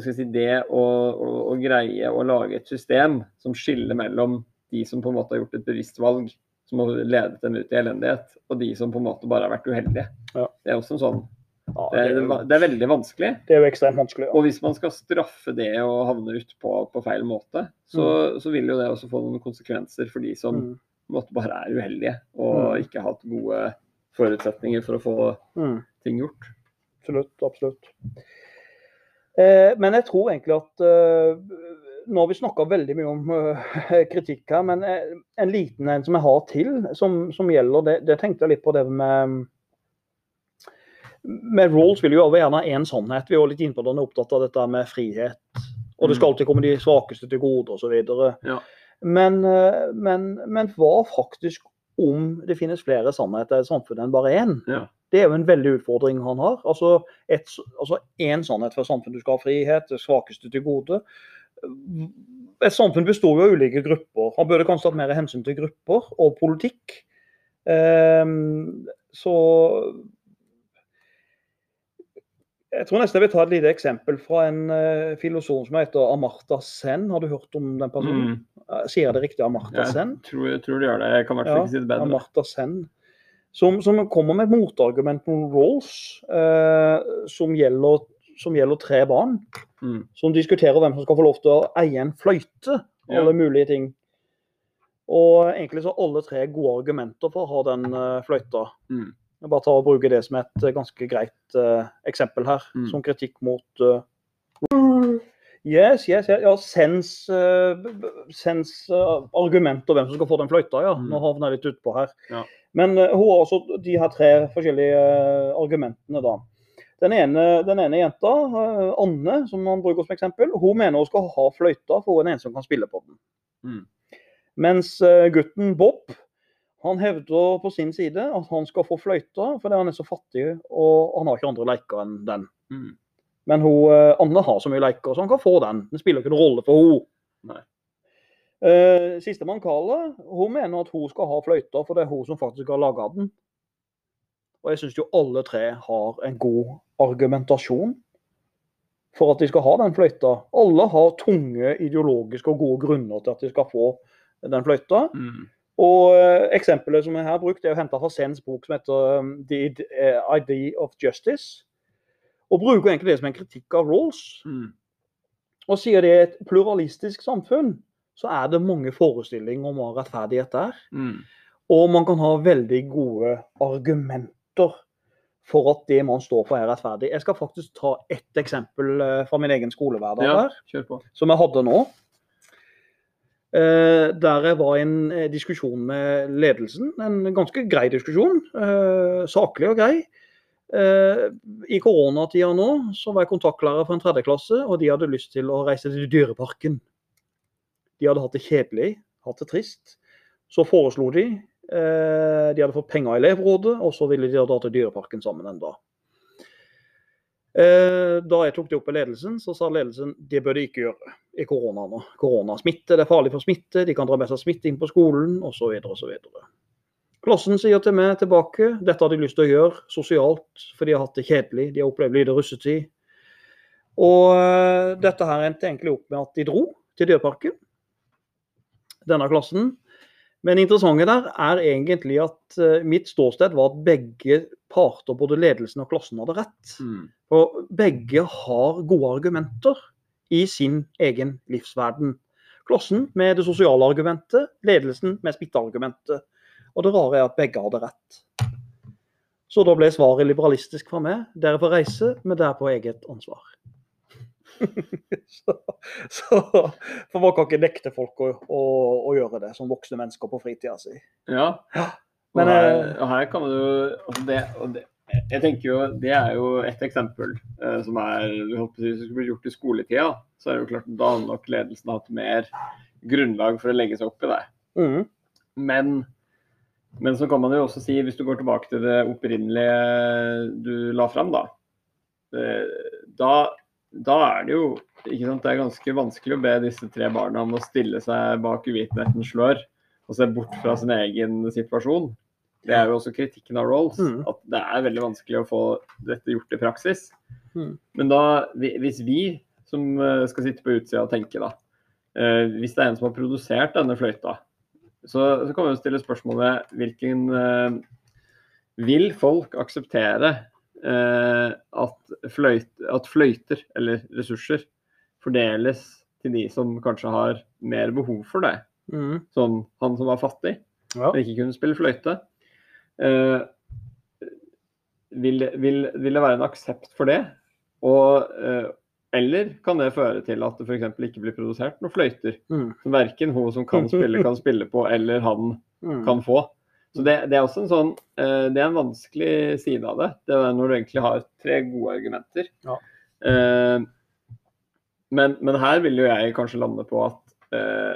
B: skal si, det å, å, å greie å lage et system som skiller mellom de som på en måte har gjort et bevisst valg, som har ledet dem ut i elendighet, og de som på en måte bare har vært uheldige.
A: Ja.
B: Det er også en sånn
A: Ja,
B: det er,
A: det, er
B: veldig vanskelig.
A: det er jo ekstremt vanskelig. Ja.
B: Og hvis man skal straffe det og havne utpå på feil måte, så, så vil jo det også få noen konsekvenser for de som
A: Mm.
B: måte bare er uheldige og
A: Mm.
B: ikke har hatt gode forutsetninger for å få
A: Mm.
B: Ting gjort.
A: Absolutt. absolutt. Eh, men jeg tror egentlig at eh, Nå har vi snakka veldig mye om eh, kritikk her, men eh, en liten en som jeg har til, som, som gjelder det, det tenkte jeg litt på det med med Rolls vil jo gjerne én sannhet. Vi jo litt inne på den, opptatt av dette med frihet. Og det skal alltid komme de svakeste til gode osv.
B: Ja.
A: Men, eh, men, men hva faktisk om det finnes flere sannheter i samfunnet enn bare én?
B: Ja.
A: Det er jo en veldig utfordring han har. Altså én altså sannhet for samfunnet. Du skal ha frihet, det svakeste til gode. Et samfunn består jo av ulike grupper. Han burde kanskje tatt mer hensyn til grupper og politikk. Um, så Jeg tror nesten jeg vil ta et lite eksempel fra en uh, filosof som heter Amarta Sen. Har du hørt om den personen?
B: Mm.
A: Eh, Sier jeg det riktig? Amarta
B: Jeg
A: Sen?
B: tror, jeg tror de gjør det. Jeg kan i hvert fall ikke si det bedre.
A: Amarta Sen. Som, som kommer med et motargument mot Rawls, uh, som, gjelder, som gjelder tre barn.
B: Mm.
A: Som diskuterer hvem som skal få lov til å eie en fløyte.
B: Ja.
A: Alle mulige ting. Og egentlig så alle tre gode argumenter for å ha den uh, fløyta.
B: Mm.
A: Jeg bare tar og bruker det som et eh, ganske greit uh, eksempel her,
B: Mm.
A: som kritikk mot uh, Yes, yes, yes. Ja, sens, uh, sens eh, argumenter hvem som skal få den fløyta, ja.
B: Mm.
A: Nå havner jeg litt utpå her.
B: Ja.
A: Men hun har også de her tre forskjellige argumentene, da. Den ene, den ene jenta, Anne, som man bruker som eksempel, hun mener hun skal ha fløyta for hun er eneste som kan spille på den.
B: Mm.
A: Mens gutten Bob han hevder på sin side at han skal få fløyta fordi han er så fattig og han har ikke andre leker enn den.
B: Mm.
A: Men hun, eh, Anne har så mye leker, så han kan få den. Det spiller ikke noen rolle for henne. Uh, Sistemann Carla hun mener at hun skal ha fløyta, for det er hun som faktisk har laga den. Og jeg syns jo alle tre har en god argumentasjon for at de skal ha den fløyta. Alle har tunge ideologiske og gode grunner til at de skal få den fløyta.
B: Mm.
A: Og eh, eksempelet som jeg har brukt, er henta fra Sens bok som heter um, The Id- eh, Idea of Justice. Og bruker egentlig det som en kritikk av Rawls.
B: Mm.
A: Og sier det er et pluralistisk samfunn, så er det mange forestillinger om hva rettferdighet er.
B: Mm.
A: Og man kan ha veldig gode argumenter for at det man står for er rettferdig. Jeg skal faktisk ta ett eksempel eh, fra min egen skolehverdag
B: Ja,
A: her, som jeg hadde nå. Eh, der jeg var i en eh, diskusjon med ledelsen. En ganske grei diskusjon. eh, saklig og grei. I koronatida nå så var jeg kontaktlærer for en tredje klasse, og de hadde lyst til å reise til Dyreparken. De hadde hatt det kjedelig, hatt det trist. Så foreslo de De hadde fått penger av elevrådet, og så ville de dra til Dyreparken sammen en dag. Eh, Da jeg tok det opp med ledelsen, så sa ledelsen det bør de ikke gjøre i korona nå. Koronasmitte, det er farlig for smitte, de kan dra med seg smitte inn på skolen osv. osv. Klassen sier til meg tilbake dette har de lyst til å gjøre sosialt, for de har hatt det kjedelig, de har opplevd lite russetid. Og eh, dette her endte egentlig opp med at de dro til Dyreparken, denne klassen. Men interessante der er egentlig at eh, mitt ståsted var at begge parter, både ledelsen og klassen, hadde rett.
B: Mm.
A: Og begge har gode argumenter i sin egen livsverden. Klassen med det sosiale argumentet, ledelsen med spytteargumentet. Og det rare er at begge hadde rett. Så da ble svaret liberalistisk fra meg. Dere får reise, men det er på eget ansvar. så, så, for man kan ikke nekte folk å, å, å gjøre det som voksne mennesker på fritida si.
B: Ja.
A: Men,
B: Og, her,
A: eh,
B: og her kan jo altså det, det, Jeg tenker jo Det er jo et eksempel eh, som er du Hvis det skulle gjort i skoletida, så er det jo klart da hadde nok ledelsen hatt mer grunnlag for å legge seg opp i det.
A: Mm.
B: Men, men så kan man jo også si, hvis du går tilbake til det opprinnelige du la fram, da. eh, Da, da er det jo ikke sant, Det er ganske vanskelig å be disse tre barna om å stille seg bak uvitenhetens slør og se bort fra sin egen situasjon. Det er jo også kritikken av Rolls,
A: Mm.
B: at det er veldig vanskelig å få dette gjort i praksis.
A: Mm.
B: Men da, hvis vi som eh, skal sitte på utsida og tenke, da, eh, hvis det er en som har produsert denne fløyta, så, så kan vi jo stille spørsmålet hvilken eh, Vil folk akseptere at, fløyt, at fløyter, eller ressurser, fordeles til de som kanskje har mer behov for det?
A: Mm.
B: Som han som var fattig,
A: Ja.
B: og ikke kunne spille fløyte. Eh, vil, vil, vil det være en aksept for det? Og, eh, eller kan det føre til at det f.eks. ikke blir produsert noen fløyter
A: Mm.
B: som verken hun som kan spille, kan spille på, eller han
A: Mm.
B: kan få? Så det, det er også en sånn eh, Det er en vanskelig side av det. Det er når du egentlig har tre gode argumenter.
A: Ja.
B: Eh, men, men her vil jo jeg kanskje lande på at eh,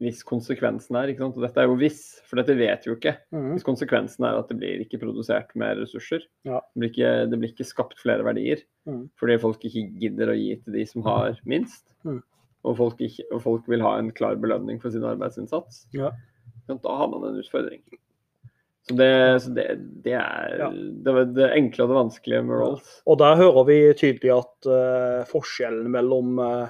B: hvis konsekvensen er ikke sant? Og dette er jo hvis, for dette vet vi jo ikke.
A: Mm.
B: Hvis konsekvensen er at det blir ikke produsert mer ressurser,
A: Ja.
B: det, blir ikke, det blir ikke skapt flere verdier,
A: Mm.
B: fordi folk ikke gidder å gi til de som har minst,
A: Mm.
B: og, folk ikke, og folk vil ha en klar belønning for sin arbeidsinnsats,
A: Ja.
B: da har man en utfordring. Så det, så det, det er
A: Ja.
B: det, det enkle og det vanskelige med Rolls.
A: Og der hører vi tydelig at uh, forskjellen mellom uh,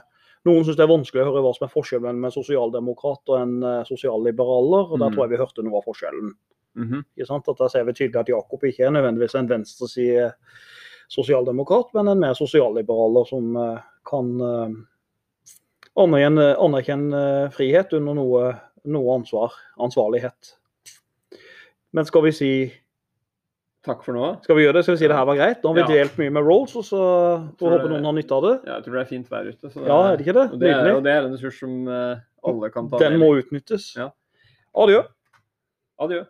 A: Noen syns det er vanskelig å høre hva som er forskjellen mellom en sosialdemokrat og en uh, sosialliberaler. og Der
B: Mm.
A: tror jeg vi hørte noe av forskjellen.
B: Mm
A: -hmm. sant? At Der ser vi tydelig at Jakob ikke er nødvendigvis en venstreside sosialdemokrat, men en mer sosialliberaler som kan anerkjenne, anerkjenne frihet under noe, noe ansvar, ansvarlighet. Men skal vi si
B: Takk for nå.
A: skal vi gjøre det? Skal vi si det her var greit? Nå har vi
B: Ja.
A: delt mye med Rolls, og så får håpe noen har nytte av det.
B: Ja, jeg tror det er fint vær ute. Så det,
A: Ja, er det ikke det?
B: og det, er, og det er en ressurs som eh, alle kan ta
A: Den
B: med.
A: må utnyttes.
B: Ja.
A: Adjø.
B: Adjø.